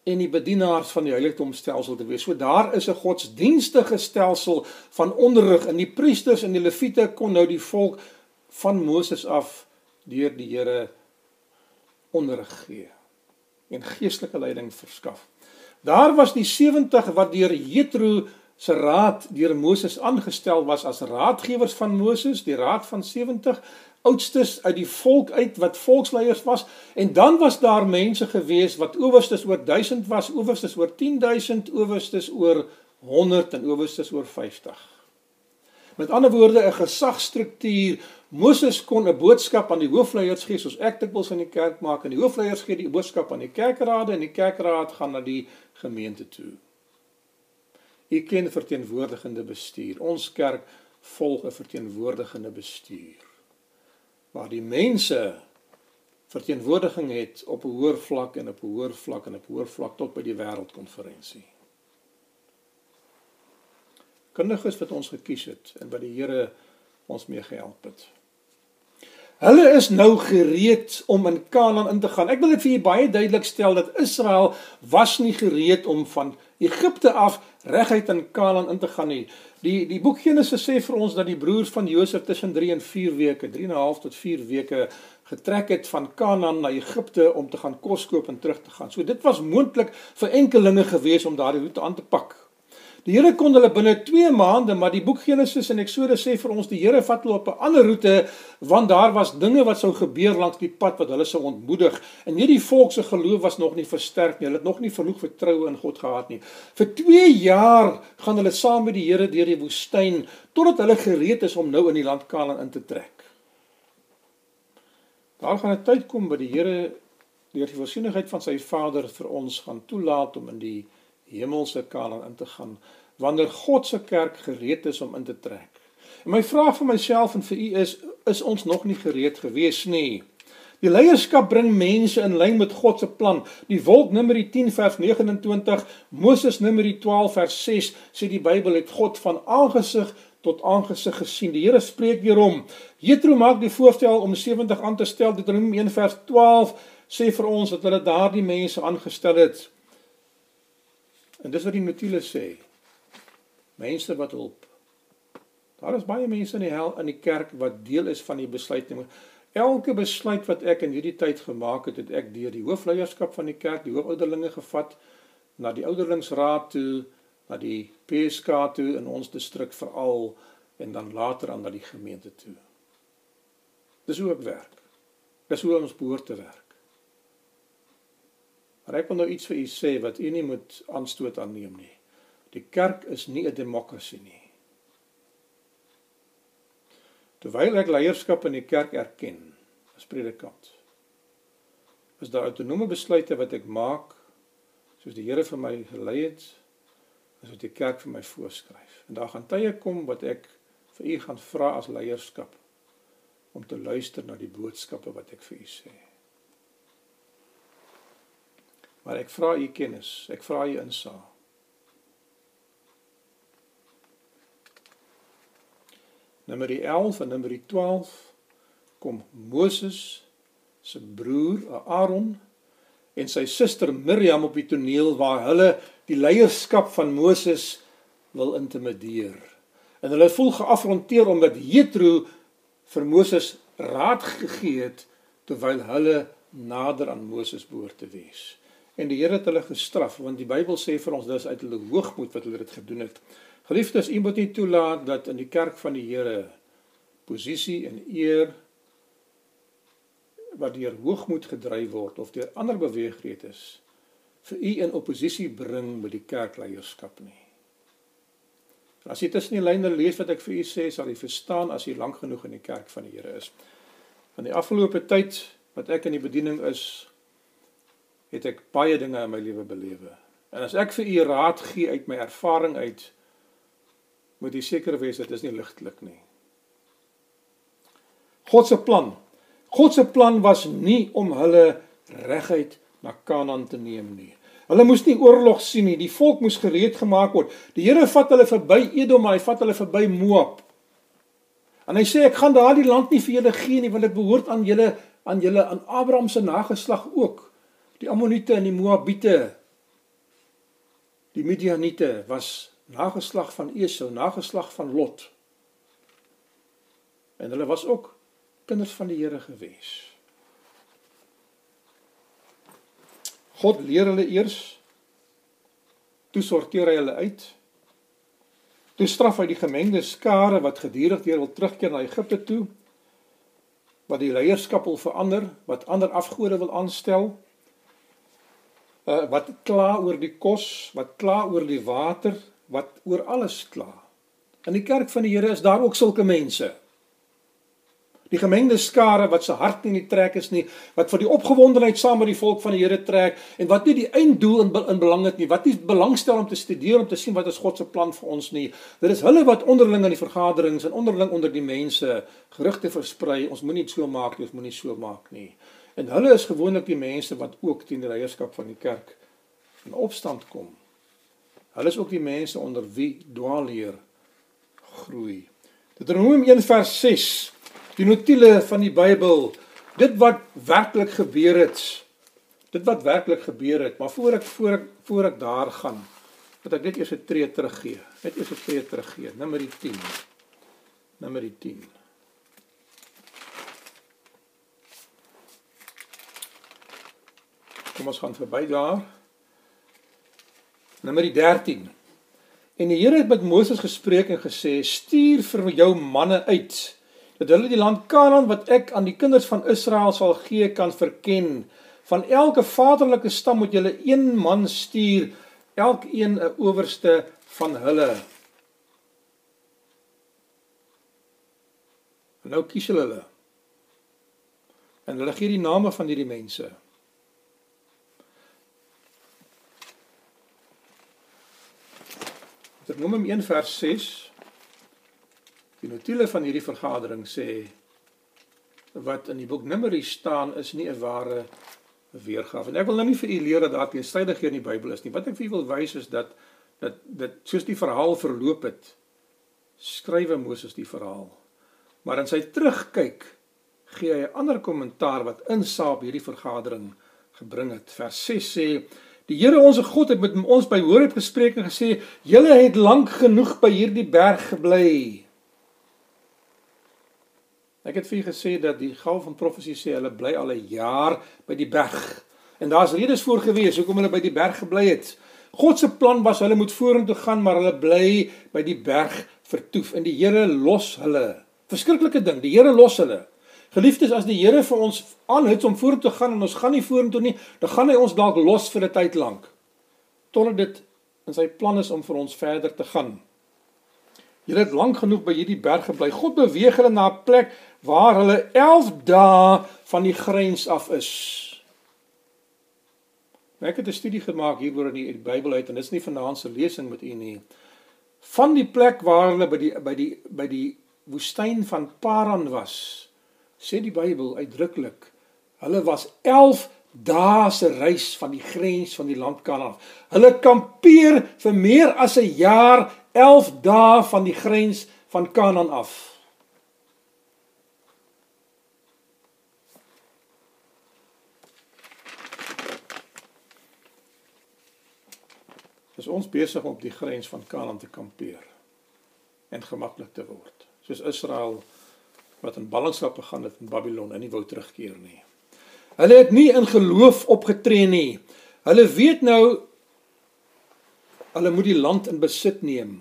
en die bedienaars van die heiligdomstelsel te wees. So daar is 'n godsdienstige stelsel van onderrig en die priesters en die leviete kon nou die volk van Moses af deur die Here onderrig gee en geestelike leiding verskaf. Daar was die 70 wat deur Jethro se raad deur Moses aangestel was as raadgewers van Moses, die raad van 70 oudstes uit die volk uit wat volksleiers was en dan was daar mense gewees wat owerstes oor 1000 was, owerstes oor 10000, owerstes oor 100 en owerstes oor 50. Met ander woorde 'n gesagsstruktuur. Moses kon 'n boodskap aan die hoofleiers gee soos ek dikwels in die kerk maak en die hoofleiers gee die boodskap aan die kerkrade en die kerkraad gaan na die gemeente toe. U ken verteenwoordigende bestuur. Ons kerk volg 'n verteenwoordigende bestuur waar die mense verteenwoordiging het op 'n hoër vlak en op 'n hoër vlak en op 'n hoër vlak tot by die wêreldkonferensie. Kundiges wat ons gekies het en by die Here ons mee gehelp het. Hulle is nou gereed om in Kanaan in te gaan. Ek wil dit vir julle baie duidelik stel dat Israel was nie gereed om van Egipte af reguit in Kanaan in te gaan nie. Die die boek Genesis sê vir ons dat die broers van Josef tussen 3 en 4 weke, 3 en 'n half tot 4 weke getrek het van Kanaan na Egipte om te gaan kos koop en terug te gaan. So dit was moontlik vir enkelinge gewees om daardie roete aan te pak. Die Here kon hulle binne 2 maande, maar die boek Genesis en Eksodus sê vir ons die Here vat hulle op 'n ander roete want daar was dinge wat sou gebeur langs die pad wat hulle sou ontmoedig. En hierdie volk se geloof was nog nie versterk nie. Hulle het nog nie genoeg vertroue in God gehad nie. Vir 2 jaar gaan hulle saam met die Here deur die woestyn totdat hulle gereed is om nou in die land Kanaan in te trek. Daar gaan 'n tyd kom by die Here deur die voorsienigheid van sy Vader vir ons gaan toelaat om in die hemelse Kanaan in te gaan wanneer God se kerk gereed is om in te trek. En my vraag vir myself en vir u is is ons nog nie gereed gewees nie. Die leierskap bring mense in lyn met God se plan. Die wolk Numeri 10 vers 29, Moses Numeri 12 vers 6 sê die Bybel het God van aangesig tot aangesig gesien. Die Here spreek weer hom. Jethro maak die voorstel om 70 aan te stel. Deuteronomium 1 vers 12 sê vir ons dat hulle daardie mense aangestel het. En dis wat die notules sê. Mense wat hulp. Daar is baie mense in die hel in die kerk wat deel is van die besluitneming. Elke besluit wat ek in hierdie tyd gemaak het, het ek deur die hoofleierskap van die kerk, die hoofouderlinge gevat na die ouderlingsraad toe, na die PSK toe in ons distrik veral en dan later aan na die gemeente toe. Dis hoe ek werk. Dis hoe ons behoort te werk. Maar ek wil nou iets vir u sê wat u nie moet aanstoot aanneem nie. Die kerk is nie 'n demokrasie nie. Terwyl ek leierskap in die kerk erken as predikant, is daar autonome besluite wat ek maak soos die Here vir my gelei het, as wat die kerk vir my voorskryf. En daar gaan tye kom wat ek vir u gaan vra as leierskap om te luister na die boodskappe wat ek vir u sê. Maar ek vra u kennis, ek vra u insaag. Numeri 11 en numeri 12 kom Moses se broer Aaron en sy suster Miriam op die toneel waar hulle die leierskap van Moses wil intimideer. En hulle voel geafronteer omdat Jethro vir Moses raad gegee het terwyl hulle nader aan Moses behoort te wees. En die Here het hulle gestraf want die Bybel sê vir ons dis uit hulle hoogmoed wat hulle dit gedoen het. Geliefdes, u moet nie toelaat dat in die kerk van die Here posisie en eer wat deur hoogmoed gedryf word of deur ander beweegreders vir u in oppositie bring met die kerkleierskap nie. As jy tussen die lyne lees wat ek vir u sê, sal jy verstaan as jy lank genoeg in die kerk van die Here is. In die afgelope tyd wat ek in die bediening is, het ek baie dinge in my lewe belewe. En as ek vir u raad gee uit my ervaring uit, moet jy seker wees dit is nie ligtelik nie. God se plan God se plan was nie om hulle reguit na Kanaan te neem nie. Hulle moes nie oorlog sien nie. Die volk moes gereed gemaak word. Die Here vat hulle verby Edom, hy vat hulle verby Moab. En hy sê ek gaan daardie land nie vir julle gee nie want dit behoort aan julle aan julle aan Abraham se nageslag ook. Die Ammoniete en die Moabiete. Die Midianiete was nageslag van Esau, nageslag van Lot. En hulle was ook kinders van die Here gewees. God leer hulle eers toe sorteer hy hulle uit. Toe straf hy die gemengde skare wat gedurig weer wil terugkeer na Egipte toe wat die leierskap wil verander, wat ander afgode wil aanstel. Uh wat kla oor die kos, wat kla oor die water, wat oor alles kla. In die kerk van die Here is daar ook sulke mense. Die gemengde skare wat se hart nie in die trek is nie, wat vir die opgewondenheid saam met die volk van die Here trek en wat nie die einddoel in in belang het nie, wat nie belangstel om te studeer om te sien wat is God se plan vir ons nie. Dit is hulle wat onderling in die vergaderings en onderling onder die mense gerugte versprei. Ons moenie dit so maak nie, ons moenie so maak nie. En hulle is gewoonlik die mense wat ook teen die leierskap van die kerk in opstand kom. Hulle is ook die mense onder wie dwaalleer groei. Deuteronomium 1 vers 6 die notules van die Bybel, dit wat werklik gebeur het. Dit wat werklik gebeur het, maar voor ek voor ek voor ek daar gaan, moet ek net eers 'n tree teruggee. Net eers 'n tree teruggee. Nommer 10. Nommer 10. Kom ons gaan verby daar. Nommer 13. En die Here het met Moses gespreek en gesê: "Stuur vir jou manne uit dat hulle die land Kanaan wat ek aan die kinders van Israel sal gee kan verken. Van elke vaderlike stam moet julle een man stuur, elkeen 'n owerste van hulle. En nou kies hulle hulle. En hulle gee die name van hierdie mense. Hom 1 vers 6 Die notules van hierdie vergadering sê wat in die boek Numeri staan is nie 'n ware weergawe. En ek wil nou nie vir u leer dat daar teenstrydig hier in die Bybel is nie. Wat ek vir u wil wys is dat dat dit soos die verhaal verloop het, skrywe Moses die verhaal. Maar in sy terugkyk gee hy 'n ander kommentaar wat insaap hierdie vergadering gebring het. Vers 6 sê: "Die Here ons God het met ons by Horeb gespreek en gesê: "Julle het lank genoeg by hierdie berg gebly." Ek het vir julle gesê dat die gawe van profesie sê hulle bly al 'n jaar by die berg. En daar's redes voor gewees hoekom hulle by die berg gebly het. God se plan was hulle moet vorentoe gaan, maar hulle bly by die berg vertoef en die Here los hulle. Verskriklike ding, die Here los hulle. Geliefdes, as die Here vir ons aanhou om vorentoe te gaan en ons gaan nie vorentoe nie, dan gaan hy ons dalk los vir 'n tyd lank. Totdat dit in sy plan is om vir ons verder te gaan. Julle het lank genoeg by hierdie berg gebly. God beweeg hulle na 'n plek waar hulle 11 dae van die grens af is. Nou, ek het 'n studie gemaak hieroor in die, Bybel uit en dit is nie vanaand se lesing met u nie. Van die plek waar hulle by die by die by die woestyn van Paran was, sê die Bybel uitdruklik, hulle was 11 dae se reis van die grens van die land Kanaan. Hulle kampeer vir meer as 'n jaar, 11 dae van die grens van Kanaan af. Is ons besig om op die grens van Kanaan te kampeer en gemaklik te word, soos Israel wat in ballingskap gegaan het in Babylon en nie wou terugkeer nie. Hulle het nie in geloof opgetree nie. Hulle weet nou hulle moet die land in besit neem.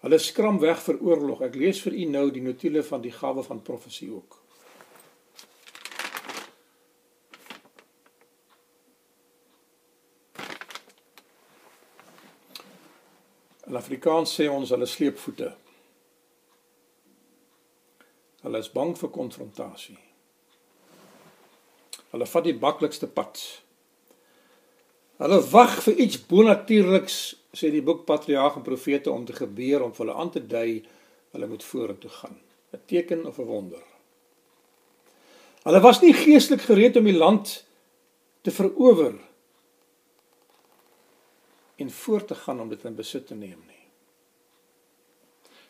Hulle skram weg vir oorlog. Ek lees vir u nou die notule van die gawe van profesie ook. In Afrikaans sê ons hulle sleep voete. Hulle is bang vir konfrontasie. Hulle vat die maklikste pad. Hulle wag vir iets bonatuurliks, sê die boek Patriarge en Profete om te gebeur om vir hulle aan te dui hulle moet vorentoe gaan. 'n Teken of 'n wonder. Hulle was nie geestelik gereed om die land te verower en voort te gaan om dit in besit te neem nie.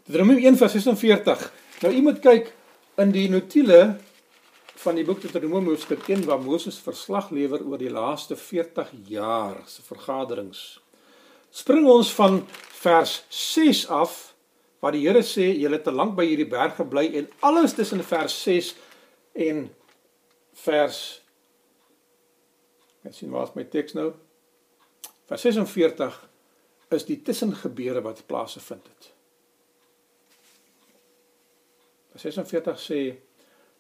Deuteronomium 1:46. Nou u moet kyk in die notule van die boek Deuteronomium hoofstuk 1 waar Moses verslag lewer oor die laaste 40 jaar se vergaderings. Spring ons van vers 6 af waar die Here sê julle het te lank by hierdie berg gebly en alles tussen vers 6 en vers Ek sien waar is my teks nou? Vers 46 is die tussengebeure wat plaasgevind het. Vers 46 sê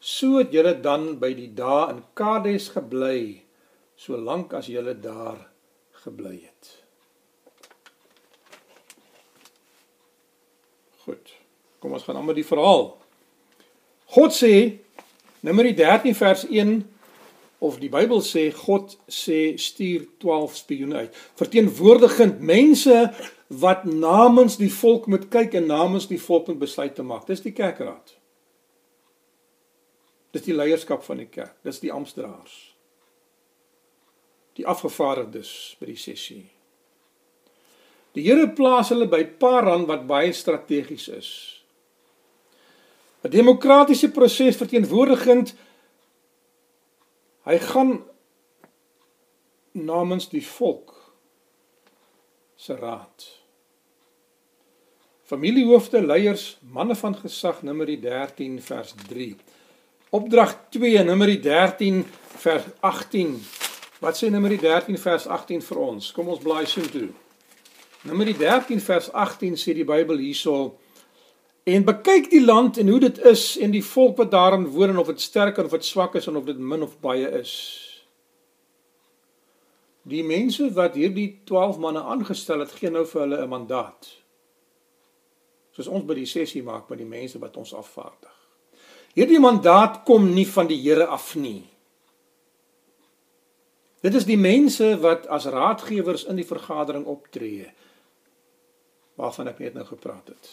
So het julle dan by die dae in Kades gebly, solank as julle daar gebly het. Goed. Kom ons gaan aan met die verhaal. God sê Numeri 13 vers 1 of die Bybel sê God sê stuur 12 spioene uit, verteenwoordigend mense wat namens die volk moet kyk en namens die volk moet besluit te maak. Dis die kerkraad. Dis die leierskap van die kerk. Dis die amptdraers. Die afgevaardigdes by die sessie. Die Here plaas hulle by Paran wat baie strategies is. 'n Demokratiese proses verteenwoordigend hy gaan namens die volk se raad. Familiehoofde, leiers, manne van gesag, Numeri 13 vers 3. Opdrag 2 Numeri 13 vers 18. Wat sê Numeri 13 vers 18 vir ons? Kom ons blaai so toe. Numeri 13 vers 18 sê die Bybel hierso en bekyk die land en hoe dit is en die volk wat daarin woon en of dit sterk of dit swak is en of dit min of baie is. Die mense wat hierdie 12 manne aangestel het, gee nou vir hulle 'n mandaat. Soos ons by die sessie maak met die mense wat ons afvaardig. Hierdie mandaat kom nie van die Here af nie. Dit is die mense wat as raadgewers in die vergadering optree waarvan ek net nou gepraat het.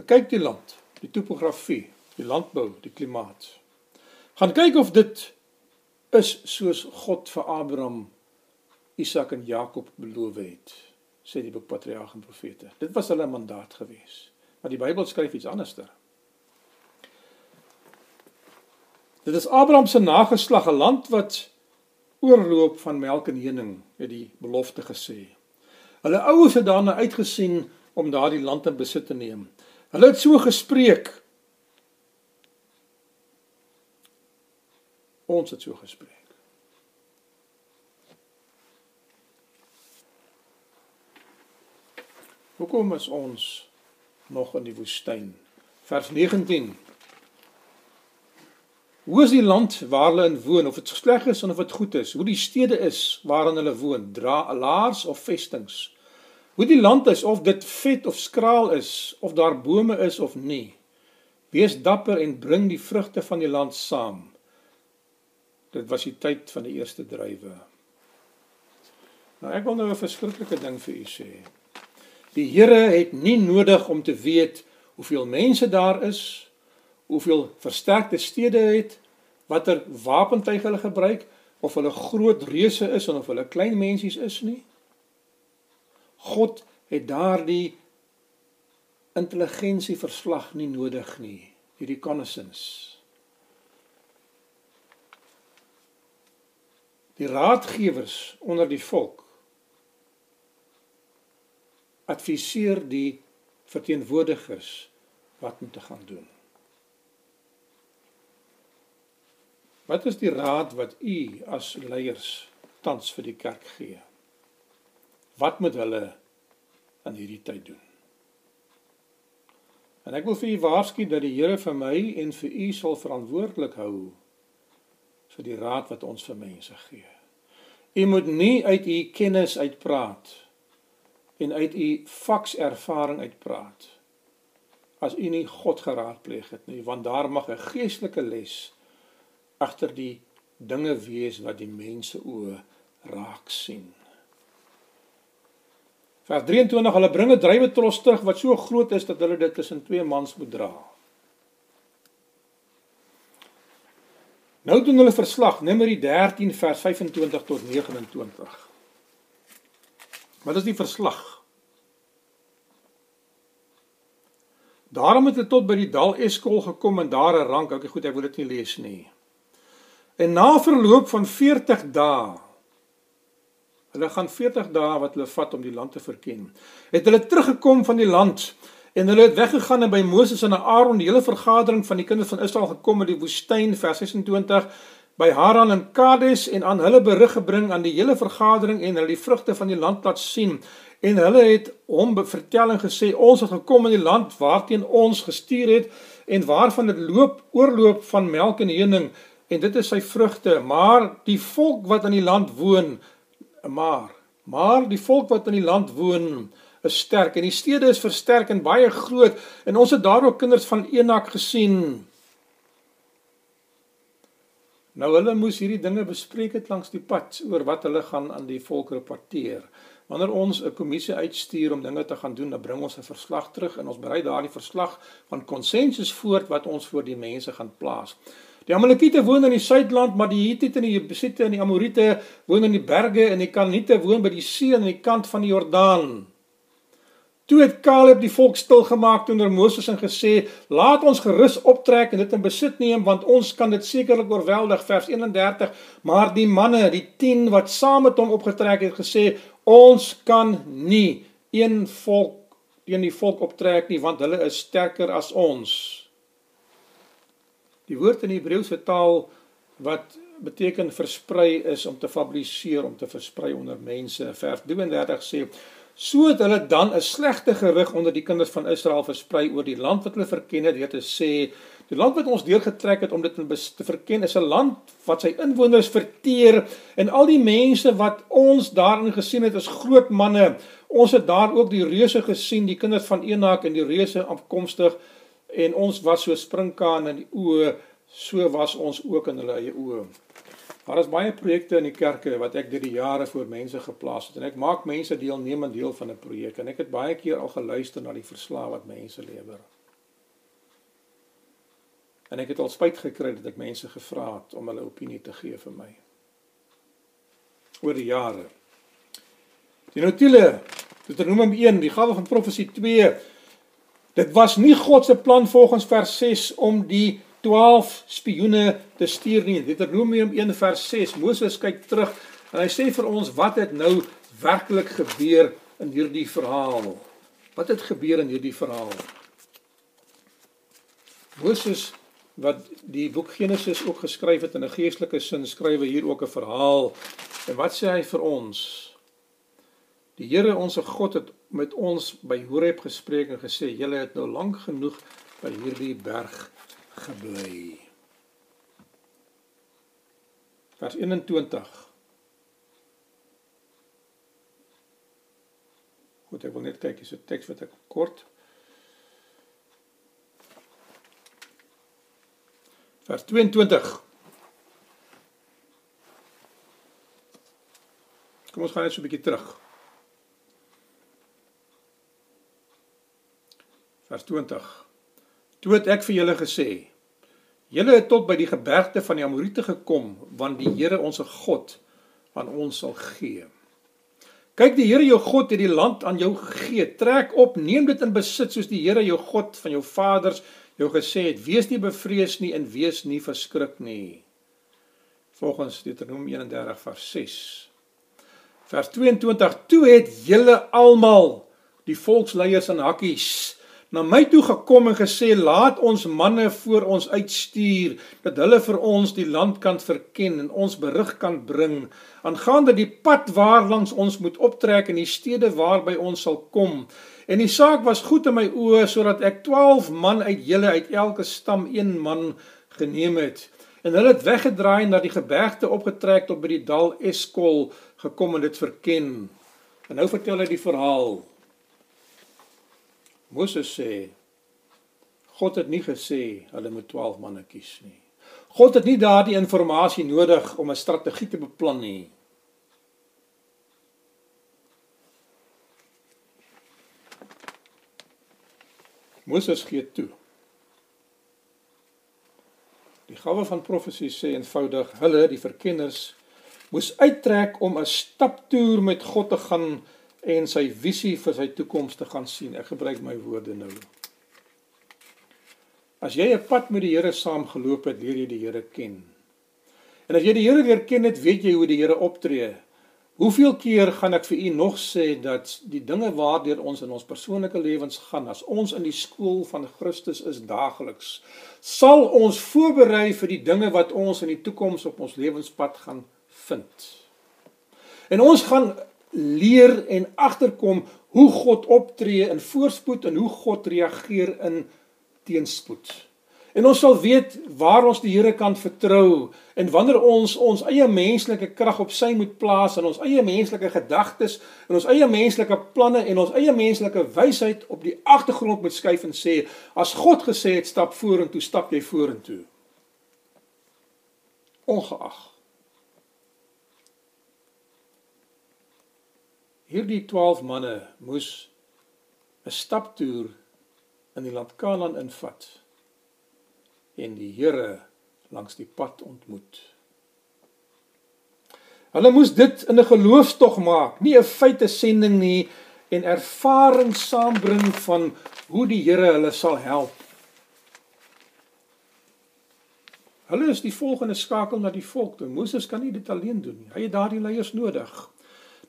Bekyk die land, die topografie, die landbou, die klimaat. Gaan kyk of dit is soos God vir Abraham, Isak en Jakob beloof het. Sê die boek Patriarge en Profete. Dit was hulle mandaat gewees. Maar die Bybel skryf iets anderster. Dit is Abraham se nageslag, 'n land wat oorloop van melk en honing, het die belofte gesê. Hulle ouers het daarna uitgesien om daardie land in besit te neem. Hulle het so gespreek. Ons het so gespreek. Hoekom is ons nog in die woestyn? Vers 19. Hoe is die land waar hulle in woon of dit sleg is of dit goed is? Hoe die stede is waarin hulle woon, dra laars of vestings? Hoe die land is of dit vet of skraal is of daar bome is of nie? Wees dapper en bring die vrugte van die land saam. Dit was die tyd van die eerste druiwe. Nou ek wil nou 'n verskriklike ding vir u sê. Die Here het nie nodig om te weet hoeveel mense daar is, hoeveel versterkte stede het, watter wapentuig hulle gebruik of hulle groot reuse is of hulle klein mensies is nie. God het daardie intelligensie verslag nie nodig nie, hierdie connaissance. Die raadgewers onder die volk adviseer die verteenwoordigers wat om te gaan doen. Wat is die raad wat u as leiers tans vir die kerk gee? Wat moet hulle in hierdie tyd doen? En ek wil vir u waarsku dat die Here vir my en vir u sal verantwoordelik hou vir die raad wat ons vir mense gee. U moet nie uit u kennis uitpraat nie en uit u vakservaring uitpraat as u nie God geraadpleeg het nie want daar mag 'n geestelike les agter die dinge wees wat die mense oë raak sien. Vers 23 hulle bring 'n drywe tros terug wat so groot is dat hulle dit tussen twee mans moet dra. Nou doen hulle verslag Numeri 13 vers 25 tot 29. Wat is die verslag? Daarom het hulle tot by die dal Eskol gekom en daar 'n rank, okay goed, ek wil dit nie lees nie. En na verloop van 40 dae Hulle gaan 40 dae wat hulle vat om die land te verken. Het hulle teruggekom van die land en hulle het weggegaan en by Moses en Aaron die hele vergadering van die kinders van Israel gekom in die woestyn vers 26 by Haran en Kades en aan hulle berig gebring aan die hele vergadering en hulle die vrugte van die land laat sien. En hulle het hom vertelling gesê ons het gekom in die land waarteen ons gestuur het en waarvan dit loop oorloop van melk en honing. En dit is sy vrugte. Maar die volk wat in die land woon maar maar die volk wat in die land woon is sterk. En die stede is versterk en baie groot. En ons het daar ook kinders van Enak gesien Nou hulle moes hierdie dinge bespreek het langs die pad oor wat hulle gaan aan die volk rapporteer. Wanneer ons 'n kommissie uitstuur om dinge te gaan doen, dan bring ons 'n verslag terug en ons berei daardie verslag van konsensus voort wat ons voor die mense gaan plaas. Die Amalekiete woon in die Suidland, maar die Hittite en die Jebusiete en die Amorite woon in die berge en die Kanaaniete woon by die see aan die kant van die Jordaan. Toe het Caleb die volk stil gemaak onder Moses en gesê: "Laat ons gerus optrek en dit in besit neem want ons kan dit sekerlik oorweldig." Vers 31. Maar die manne, die 10 wat saam met hom opgetrek het, gesê: "Ons kan nie een volk teen die volk optrek nie want hulle is sterker as ons." Die woord in die Hebreëse taal wat beteken versprei is om te fabriseer, om te versprei onder mense. Vers 32 sê So het hulle dan 'n slegte gerig onder die kinders van Israel versprei oor die land wat hulle verken het, dit te sê, die land wat ons deurgetrek het om dit te verken is 'n land wat sy inwoners verteer en al die mense wat ons daarin gesien het is groot manne. Ons het daar ook die reuse gesien, die kinders van Enak en die reuse afkomstig en ons was so springkaan in die oë, so was ons ook in hulle eie oë. Daar is baie projekte in die kerke wat ek deur die jare voor mense geplaas het en ek maak mense deelnemend deel van 'n projek en ek het baie keer al geluister na die verslae wat mense lewer. En ek het al spyt gekry dat ek mense gevra het om hulle opinie te gee vir my. Oor die jare. Die notule Deuteronomium 1, die gawe van profesie 2. Dit was nie God se plan volgens vers 6 om die 12 spioene te stuur nie. Deuteronomium 1 vers 6. Moses kyk terug en hy sê vir ons wat het nou werklik gebeur in hierdie verhaal? Wat het gebeur in hierdie verhaal? Moses wat die boek Genesis ook geskryf het in 'n geestelike sin, skrywe hier ook 'n verhaal. En wat sê hy vir ons? Die Here ons God het met ons by Horeb gespreek en gesê: "Julle het nou lank genoeg by hierdie berg gebly." Vers 21. Goed, ek wil net kyk, is 'n teks wat ek kort Vers 22. Kom ons gaan net so 'n bietjie terug. vers 20. Toe het ek vir julle gesê: Julle het tot by die gebergte van die Amorite gekom, want die Here ons God aan ons sal gee. Kyk, die Here jou God het die land aan jou gegee. Trek op, neem dit in besit soos die Here jou God van jou vaders jou gesê het. Wees nie bevrees nie en wees nie verskrik nie. Volgens Deuteronomium 31 vers 6. Vers 22: Toe het julle almal die volksleiers en hakkies na my toe gekom en gesê laat ons manne voor ons uitstuur dat hulle vir ons die land kan verken en ons berig kan bring aangaande die pad waar langs ons moet optrek en die stede waarby ons sal kom. En die saak was goed in my oë sodat ek 12 man uit julle uit elke stam een man geneem het. En hulle het weggedraai na die gebergte opgetrek tot by die dal Eskol gekom en dit verken. En nou vertel hy die verhaal Moses sê God het nie gesê hulle moet 12 manne kies nie. God het nie daardie inligting nodig om 'n strategie te beplan nie. Moses gee toe. Die gawe van profesie sê eenvoudig, hulle die verkenners moes uittrek om 'n staptoer met God te gaan en sy visie vir sy toekoms te gaan sien. Ek gebruik my woorde nou. As jy 'n pad met die Here saam geloop het, leer jy die Here ken. En as jy die Here leer ken, het weet jy hoe die Here optree. Hoeveel keer gaan ek vir u nog sê dat die dinge waardeur ons in ons persoonlike lewens gaan, as ons in die skool van Christus is daagliks, sal ons voorberei vir die dinge wat ons in die toekoms op ons lewenspad gaan vind. En ons gaan leer en agterkom hoe God optree in voorspoed en hoe God reageer in teenspoed. En ons sal weet waar ons die Here kan vertrou en wanneer ons ons eie menslike krag op sy moet plaas en ons eie menslike gedagtes en ons eie menslike planne en ons eie menslike wysheid op die agtergrond moet skuif en sê as God gesê het stap vorentoe, stap jy vorentoe. Ongeag hierdie 12 manne moes 'n staptoer in die land Kanaan invat en die Here langs die pad ontmoet. Hulle moes dit in 'n geloofstog maak, nie 'n feite sending nie en ervaring saambring van hoe die Here hulle sal help. Hulle is die volgende skakel na die volk. Moses kan nie dit alleen doen nie. Hy het daardie leiers nodig.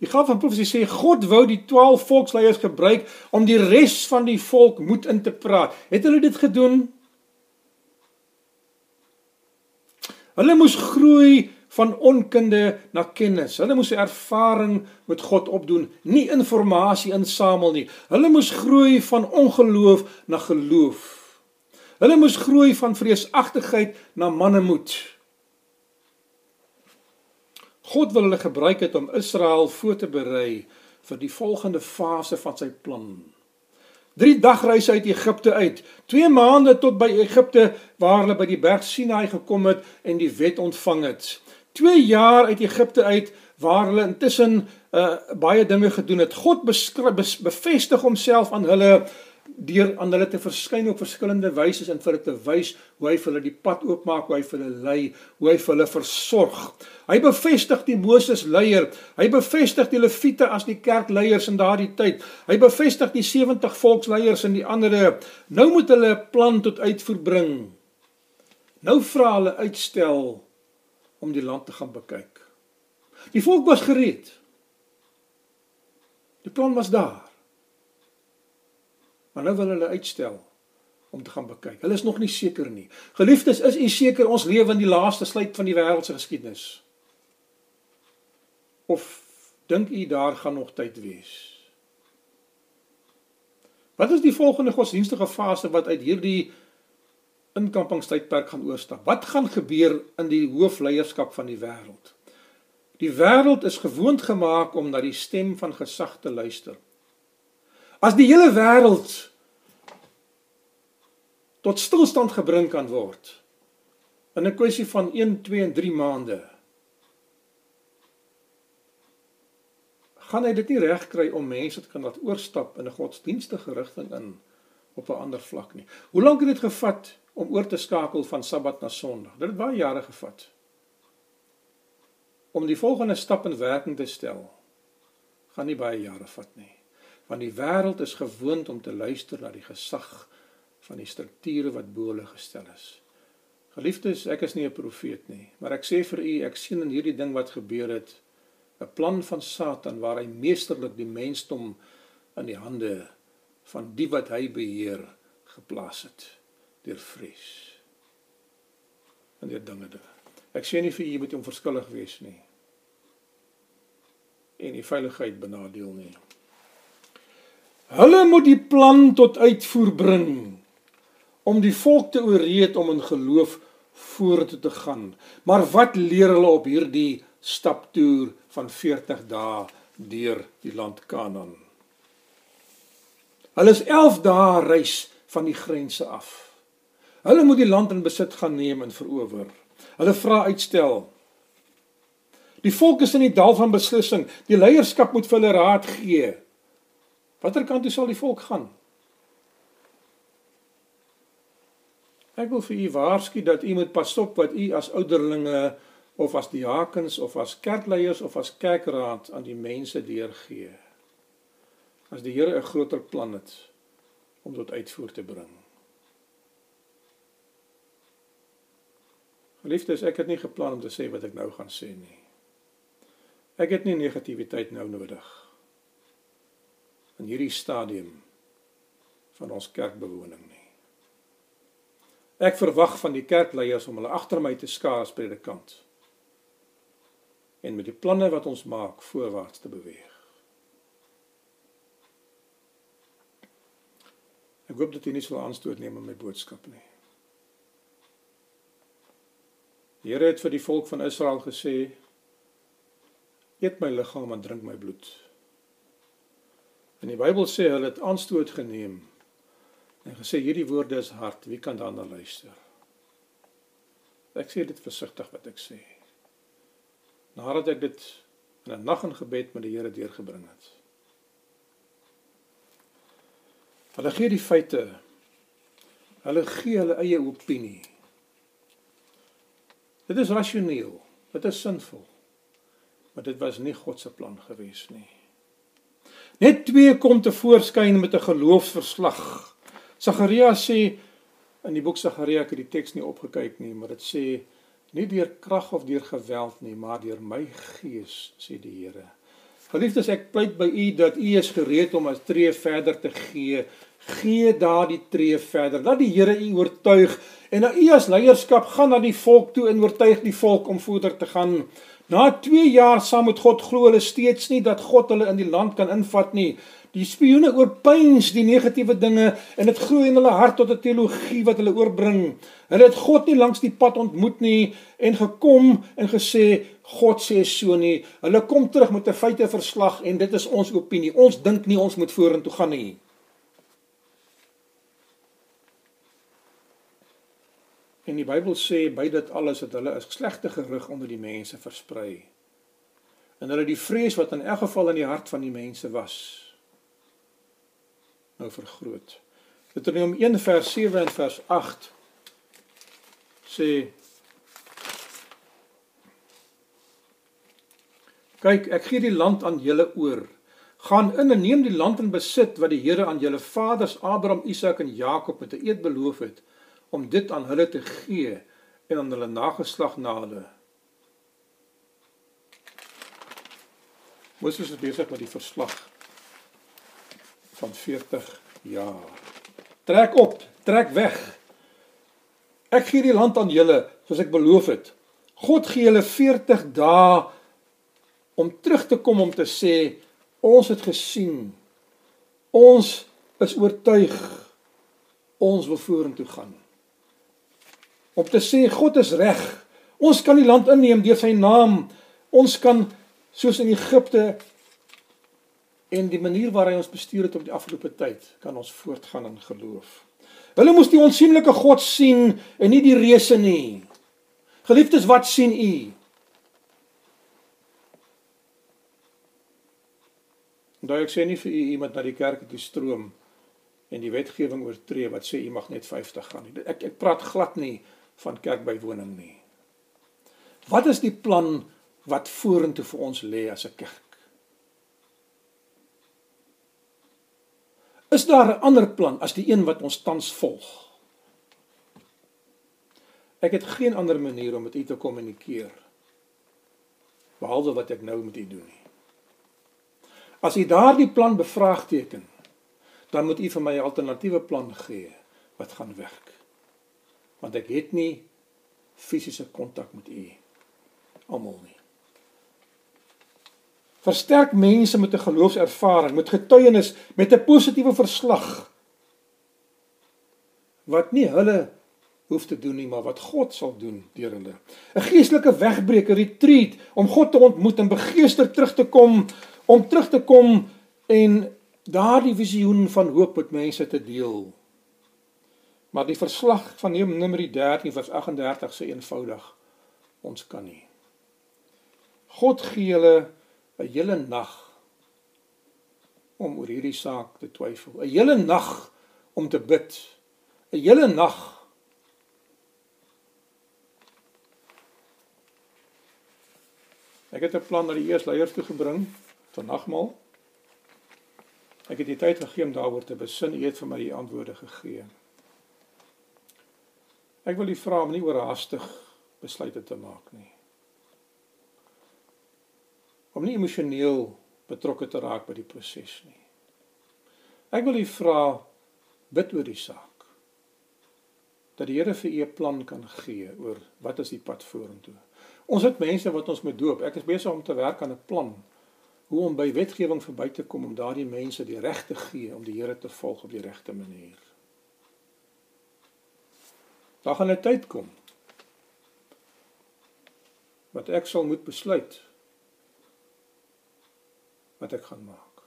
Die gawe van profesie sê God wou die 12 volksleiers gebruik om die res van die volk moed in te praat. Het hulle dit gedoen? Hulle moes groei van onkunde na kennis. Hulle moes ervaring met God opdoen, nie inligting insamel nie. Hulle moes groei van ongeloof na geloof. Hulle moes groei van vreesagtigheid na mannemoed. God wil hulle gebruik het om Israel voor te berei vir die volgende fase van sy plan. 3 dagreise uit Egipte uit, 2 maande tot by Egipte waar hulle by die berg Sinai gekom het en die wet ontvang het. 2 jaar uit Egipte uit waar hulle intussen uh, baie dinge gedoen het. God beskryf bevestig homself aan hulle deur aan hulle te verskyn op verskillende wyse en vir hulle te wys hoe hy vir hulle die pad oopmaak, hoe hy vir hulle lei, hoe hy vir hulle versorg. Hy bevestig die Moses leier, hy bevestig die Lewiete as die kerkleiers in daardie tyd. Hy bevestig die 70 volksleiers en die ander. Nou moet hulle 'n plan tot uitvoer bring. Nou vra hulle uitstel om die land te gaan bekyk. Die volk was gereed. Die plan was daar. Maar nou wil hulle uitstel om te gaan bekyk. Hulle is nog nie seker nie. Geliefdes, is u seker ons lewe in die laaste sluit van die wêreld se geskiedenis? Of dink u daar gaan nog tyd wees? Wat is die volgende godsdienstige fase wat uit hierdie inkampingstydperk gaan oorstap? Wat gaan gebeur in die hoofleierskap van die wêreld? Die wêreld is gewoond gemaak om na die stem van gesag te luister. As die hele wêreld tot stilstand gebring kan word in 'n kwessie van 1, 2 en 3 maande gaan hy dit nie reg kry om mense te kan laat oorstap in 'n godsdienstige rigting in op 'n ander vlak nie. Hoe lank het dit gevat om oor te skakel van Sabbat na Sondag? Dit het baie jare gevat. Om die volgende stap in werking te stel gaan nie baie jare vat nie want die wêreld is gewoond om te luister na die gesag van die strukture wat bo hulle gestel is. Geliefdes, ek is nie 'n profeet nie, maar ek sê vir u, ek sien in hierdie ding wat gebeur het, 'n plan van Satan waar hy meesterlik die mensdom in die hande van die wat hy beheer geplaas het deur vrees. En deur dinge dinge. Ek sê nie vir u moet jy onverskillig wees nie. En die veiligheid benadeel nie. Hulle moet die plan tot uitvoer bring om die volk te ooreed om in geloof vorentoe te gaan. Maar wat leer hulle op hierdie staptoer van 40 dae deur die land Kanaan? Hulle is 11 dae reis van die grense af. Hulle moet die land in besit gaan neem en verower. Hulle vra uitstel. Die volk is in die dal van beslissing. Die leierskap moet vir hulle raad gee. Watter kant toe sal die volk gaan? Ek wil vir u waarsku dat u moet pas op wat u as ouderlinge of as diakens of as kerkleiers of as kerkraad aan die mense deurgee. As die Here 'n groter plan het om tot uitvoer te bring. Geliefdes, ek het nie geplan om te sê wat ek nou gaan sê nie. Ek het nie negativiteit nou nodig in hierdie stadium van ons kerkbewoning nie. Ek verwag van die kerkleiers om hulle agter my te skaar as predikant en met die planne wat ons maak voorwaarts te beweeg. Ek hoop dat jy nie sal aanstoot neem met my boodskap nie. Die Here het vir die volk van Israel gesê: "Eet my liggaam en drink my bloed." En die Bybel sê hulle het aanstoot geneem en gesê hierdie woorde is hard, wie kan daarna luister? Ek sê dit versigtig wat ek sê. Nadat ek dit in 'n nag in gebed met die Here deurgebring het. Hulle gee die feite. Hulle gee hulle eie opinie. Dit is rasioneel. Dit is sinvol. Maar dit was nie God se plan gewees nie. Net twee kom te voorskyn met 'n geloofsverslag. Sagaria sê in die boek Sagaria ek het die teks nie opgekyk nie, maar dit sê nie deur krag of deur geweld nie, maar deur my gees, sê die Here. Geliefdes, ek pleit by u dat u is gereed om 'n tree verder te gee. Gee daardie tree verder. Laat die Here u oortuig en na u as leierskap gaan na die volk toe en oortuig die volk om voeder te gaan. Na 2 jaar saam met God glo hulle steeds nie dat God hulle in die land kan invat nie. Die spioene oorpyns die negatiewe dinge en dit groei in hulle hart tot 'n teologie wat hulle oorbring. Hulle het God nie langs die pad ontmoet nie en gekom en gesê God sê so nie. Hulle kom terug met 'n feiteverslag en dit is ons opinie. Ons dink nie ons moet vorentoe gaan nie. En die Bybel sê by dit alles het hulle 'n slegte gerug onder die mense versprei. En hulle die vrees wat in elk geval in die hart van die mense was nou vergroot. Deuteronomium 1 vers 7 en vers 8 sê Kyk, ek gee die land aan julle oor. Gaan in en neem die land in besit wat die Here aan julle vaders Abraham, Isak en Jakob met 'n eed beloof het om dit aan hulle te gee en aan hulle nageslag na hulle. Moses is besig met die verslag van 40 jaar. Trek op, trek weg. Ek gee die land aan julle soos ek beloof het. God gee julle 40 dae om terug te kom om te sê ons het gesien. Ons is oortuig. Ons wil vorentoe gaan. Om te sê God is reg. Ons kan die land inneem deur sy naam. Ons kan soos in Egipte en die manier waarop hy ons bestuur het op die afgelope tyd, kan ons voortgaan in geloof. Hulle moes die onsigbare God sien en nie die reëse nie. Geliefdes, wat sien u? Onthou ek sê nie vir u iemand na die kerk toe stroom en die wetgewing oortree wat sê u mag net 50 gaan nie. Ek ek praat glad nie van kerkbywoning nie. Wat is die plan wat vorentoe vir ons lê as 'n kerk? Is daar 'n ander plan as die een wat ons tans volg? Ek het geen ander manier om met u te kommunikeer behalwe wat ek nou met u doen nie. As u daardie plan bevraagteken, dan moet u vir my 'n alternatiewe plan gee wat gaan werk. Want ek het nie fisiese kontak met u almal nie. Versterk mense met 'n geloofservaring, met getuienis, met 'n positiewe verslag wat nie hulle hoef te doen nie, maar wat God sal doen deur hulle. 'n Geestelike wegbreker retreat om God te ontmoet en begeester terug te kom om terug te kom en daardie visioen van hoop met mense te deel. Maar die verslag van Numeri 13 vers 38 sê eenvoudig ons kan nie. God gee hulle 'n hele nag om oor hierdie saak te twyfel. 'n Hele nag om te bid. 'n Hele nag Ek het 'n plan na die eersleiers toe gebring vir nagmaal. Ek het die tyd gegee om daaroor te besin. U het vir my die antwoorde gegee. Ek wil u vra om nie oorhaastig besluite te maak nie. Om nie emosioneel betrokke te raak by die proses nie. Ek wil u vra bid oor die saak. Dat die Here vir u 'n plan kan gee oor wat is die pad vorentoe. Ons het mense wat ons moet doop. Ek is besig om te werk aan 'n plan hoe om by wetgewing verby te kom om daardie mense die reg te gee om die Here te volg op die regte manier. Daar gaan 'n tyd kom wat ek sal moet besluit wat ek gaan maak.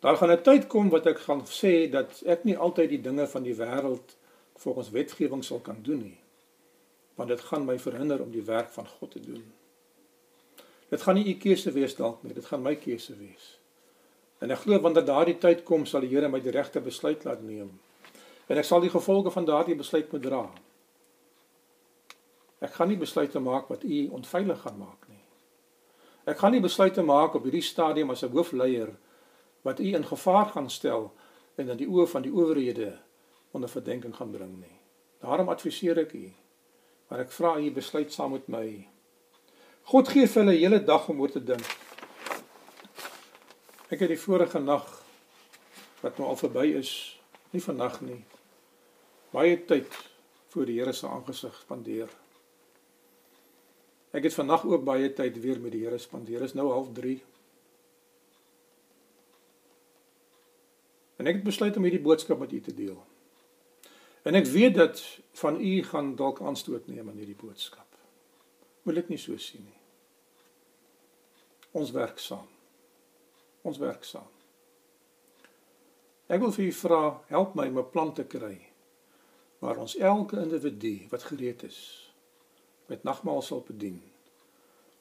Daar gaan 'n tyd kom wat ek gaan sê dat ek nie altyd die dinge van die wêreld volgens wetgewing sal kan doen nie. Want dit gaan my verhinder om die werk van God te doen. Dit gaan nie u keuse wees dalk nie, dit gaan my keuse wees. En ek glo wanneer daardie tyd kom, sal die Here my die regte besluit laat neem. En ek sal die gevolge van daardie besluit moet dra. Ek gaan nie besluite maak wat u onveilig gaan maak nie. Ek gaan nie besluite maak op hierdie stadium as 'n hoofleier wat u in gevaar gaan stel en in die oë van die owerhede onder verdenking gaan bring nie. Daarom adviseer ek u. Maar ek vra u besluit saam met my. God gee vir hulle hele dag om oor te dink. Ek het die vorige nag wat nou al verby is, nie vannag nie. Baie tyd voor die Here se aangesig spandeer. Ek het vannag ook baie tyd weer met die Here spandeer. Is nou half 3. En ek het besluit om hierdie boodskap met u te deel. En ek weet dat van u gaan dalk aanstoot neem aan hierdie boodskap moet dit nie so sien nie. Ons werk saam. Ons werk saam. Ek wil vir u vra, help my om 'n plan te kry waar ons elke individu wat gereed is met nagmaal sal bedien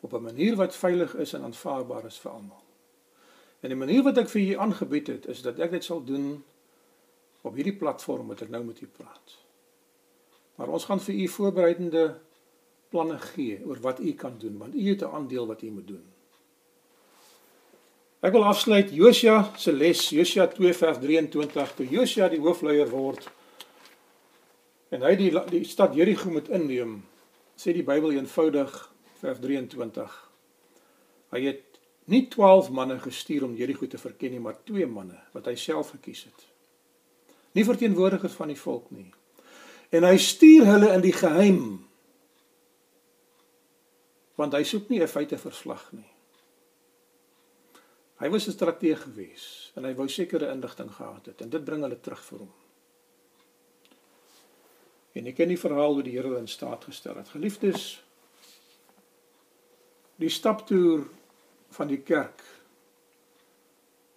op 'n manier wat veilig is en aanvaarbaar is vir almal. En die manier wat ek vir u aangebied het is dat ek dit sal doen op hierdie platform wat ek nou met u praat. Maar ons gaan vir u voorbereidende planne gee oor wat u kan doen want u het 'n aandeel wat u moet doen. Ek wil afsluit Josia se les Josia 2 vers 23 toe Josia die hoofleier word en hy die die stad Jerigo moet inneem sê die Bybel eenvoudig vers 23 Hy het nie 12 manne gestuur om Jerigo te verken nie maar twee manne wat hy self gekies het Nie verteenwoordigers van die volk nie En hy stuur hulle in die geheim want hy soek nie 'n feite verslag nie. Hy was 'n strateeg gewees en hy wou sekere inligting gehad het en dit bring hulle terug vir hom. En ek ken die verhaal hoe die Here in staat gestel het. Geliefdes, die staptoer van die kerk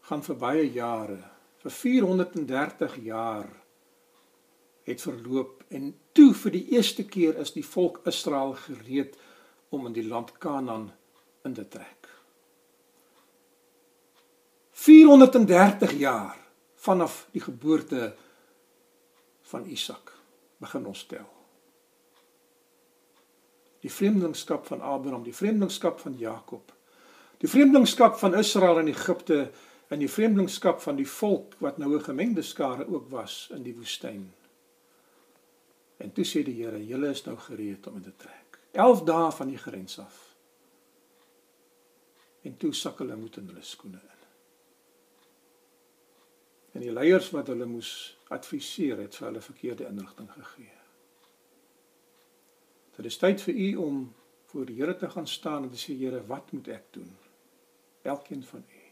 gaan vir baie jare, vir 430 jaar het verloop en toe vir die eerste keer is die volk Israel gereed om in die land Kanaan in te trek. 430 jaar vanaf die geboorte van Isak begin ons tel. Die vreemdelingskap van Abraham, die vreemdelingskap van Jakob, die vreemdelingskap van Israel in Egipte en die vreemdelingskap van die volk wat nou 'n gemengde skare ook was in die woestyn. En toe sê die Here, julle is nou gereed om in te trek. 11 dae van die grens af. En toe sak hulle moet in hulle skoene in. En die leiers wat hulle moes adviseer het vir hulle verkeerde inligting gegee. Dit is tyd vir u om voor die Here te gaan staan en te sê Here, wat moet ek doen? Elkeen van u.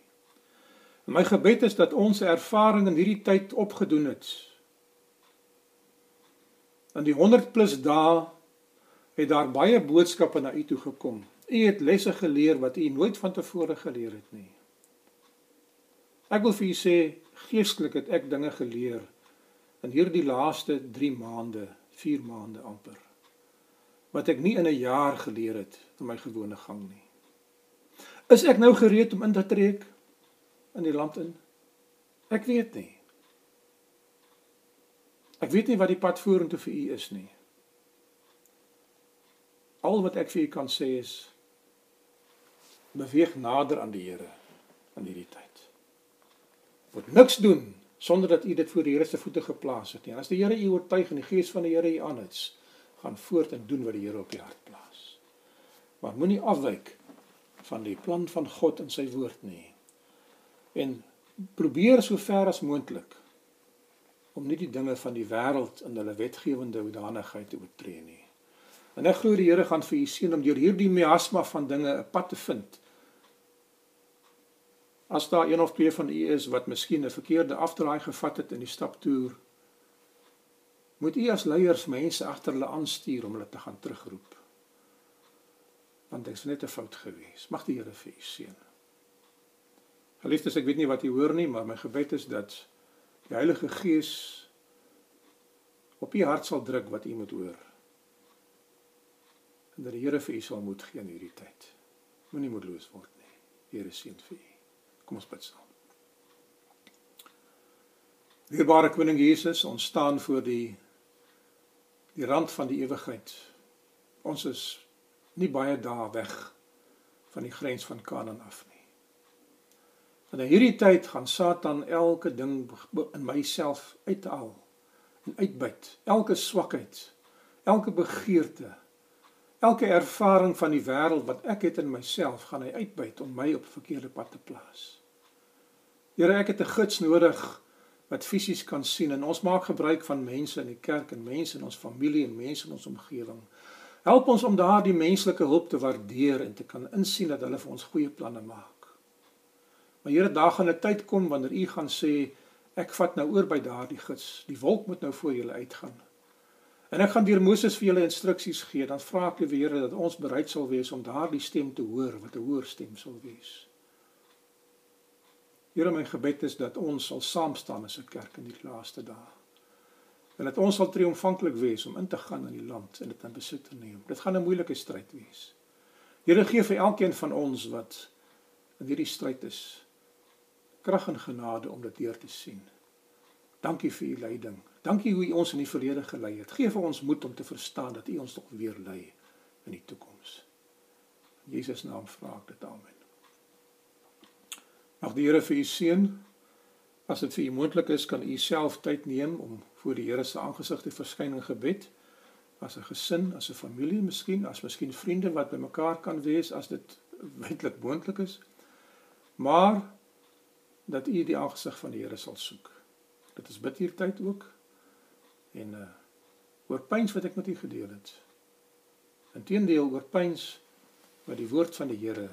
En my gebed is dat ons ervaring in hierdie tyd opgedoen het. In die 100 plus dae het daar baie boodskappe na u toe gekom. U het lesse geleer wat u nooit vantevore geleer het nie. Ek wil vir u sê geestelik het ek dinge geleer in hierdie laaste 3 maande, 4 maande amper. Wat ek nie in 'n jaar geleer het in my gewone gang nie. Is ek nou gereed om in te trek in die land in? Ek weet nie. Ek weet nie wat die pad vorentoe vir u is nie. Al wat ek vir u kan sê is beweeg nader aan die Here in hierdie tyd. Moet niks doen sonder dat u dit voor die Here se voete geplaas het nie. As die Here u oortuig en die gees van die Here u aan het, gaan voort en doen wat die Here op u hart plaas. Maar moenie afwyk van die plan van God in sy woord nie. En probeer so ver as moontlik om nie die dinge van die wêreld in hulle wetgewende hoedanigheid te oortree nie. En ek glo die Here gaan vir u seën om deur hierdie miasma van dinge 'n pad te vind. As daar een of twee van u is wat miskien 'n verkeerde afdraai gevat het in die staptoer, moet u as leiers mense agter hulle aanstuur om hulle te gaan terugroep. Want dit is net 'n fout gewees. Mag die Here vir u seën. Geliefdes, ek weet nie wat u hoor nie, maar my gebed is dat die Heilige Gees op u hart sal druk wat u moet hoor en dat die Here vir u sal moed gee in hierdie tyd. Moenie moedeloos word nie. Die Here seën vir u. Kom ons bid saam. Lierbare koning Jesus, ons staan voor die die rand van die ewigheid. Ons is nie baie dae weg van die grens van Kanaan af nie. En in hierdie tyd gaan Satan elke ding in myself uithaal en uitbuit. Elke swakheid, elke begeerte Elke ervaring van die wêreld wat ek het in myself, gaan hy uitbuit om my op verkeerde pad te plaas. Here, ek het 'n gids nodig wat fisies kan sien en ons maak gebruik van mense in die kerk en mense in ons familie en mense in ons omgewing. Help ons om daardie menslike hulp te waardeer en te kan insien dat hulle vir ons goeie planne maak. Maar Here, daar gaan 'n tyd kom wanneer U gaan sê ek vat nou oor by daardie gids. Die wolk moet nou voor julle uitgaan. En ek gaan deur Moses vir julle instruksies gee, dan vra ek die Here dat ons bereid sal wees om daardie stem te hoor wat 'n hoër stem sal wees. Here, my gebed is dat ons sal saam staan as 'n kerk in die laaste dae. En dat ons sal triomfantlik wees om in te gaan in die land en dit in besit te neem. Dit gaan 'n moeilike stryd wees. Here gee vir elkeen van ons wat in hierdie stryd is krag en genade om dit deur te sien. Dankie vir u leiding. Dankie hoe u ons in die verlede gelei het. Geef vir ons moed om te verstaan dat u ons tog weer lei in die toekoms. In Jesus naam vra ek dit. Amen. Mag die Here vir u seën. As dit vir u moontlik is, kan u self tyd neem om voor die Here se aangesig te verskyn in gebed. As 'n gesin, as 'n familie, miskien, as miskien vriende wat bymekaar kan wees as dit wetlik moontlik is. Maar dat u die aangesig van die Here sal soek. Dit is bidtyd ook. En uh oor pyns wat ek met u gedeel het. Inteendeel oor pyns wat die woord van die Here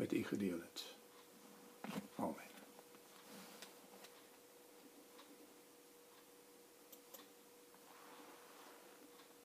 met u gedeel het. Amen.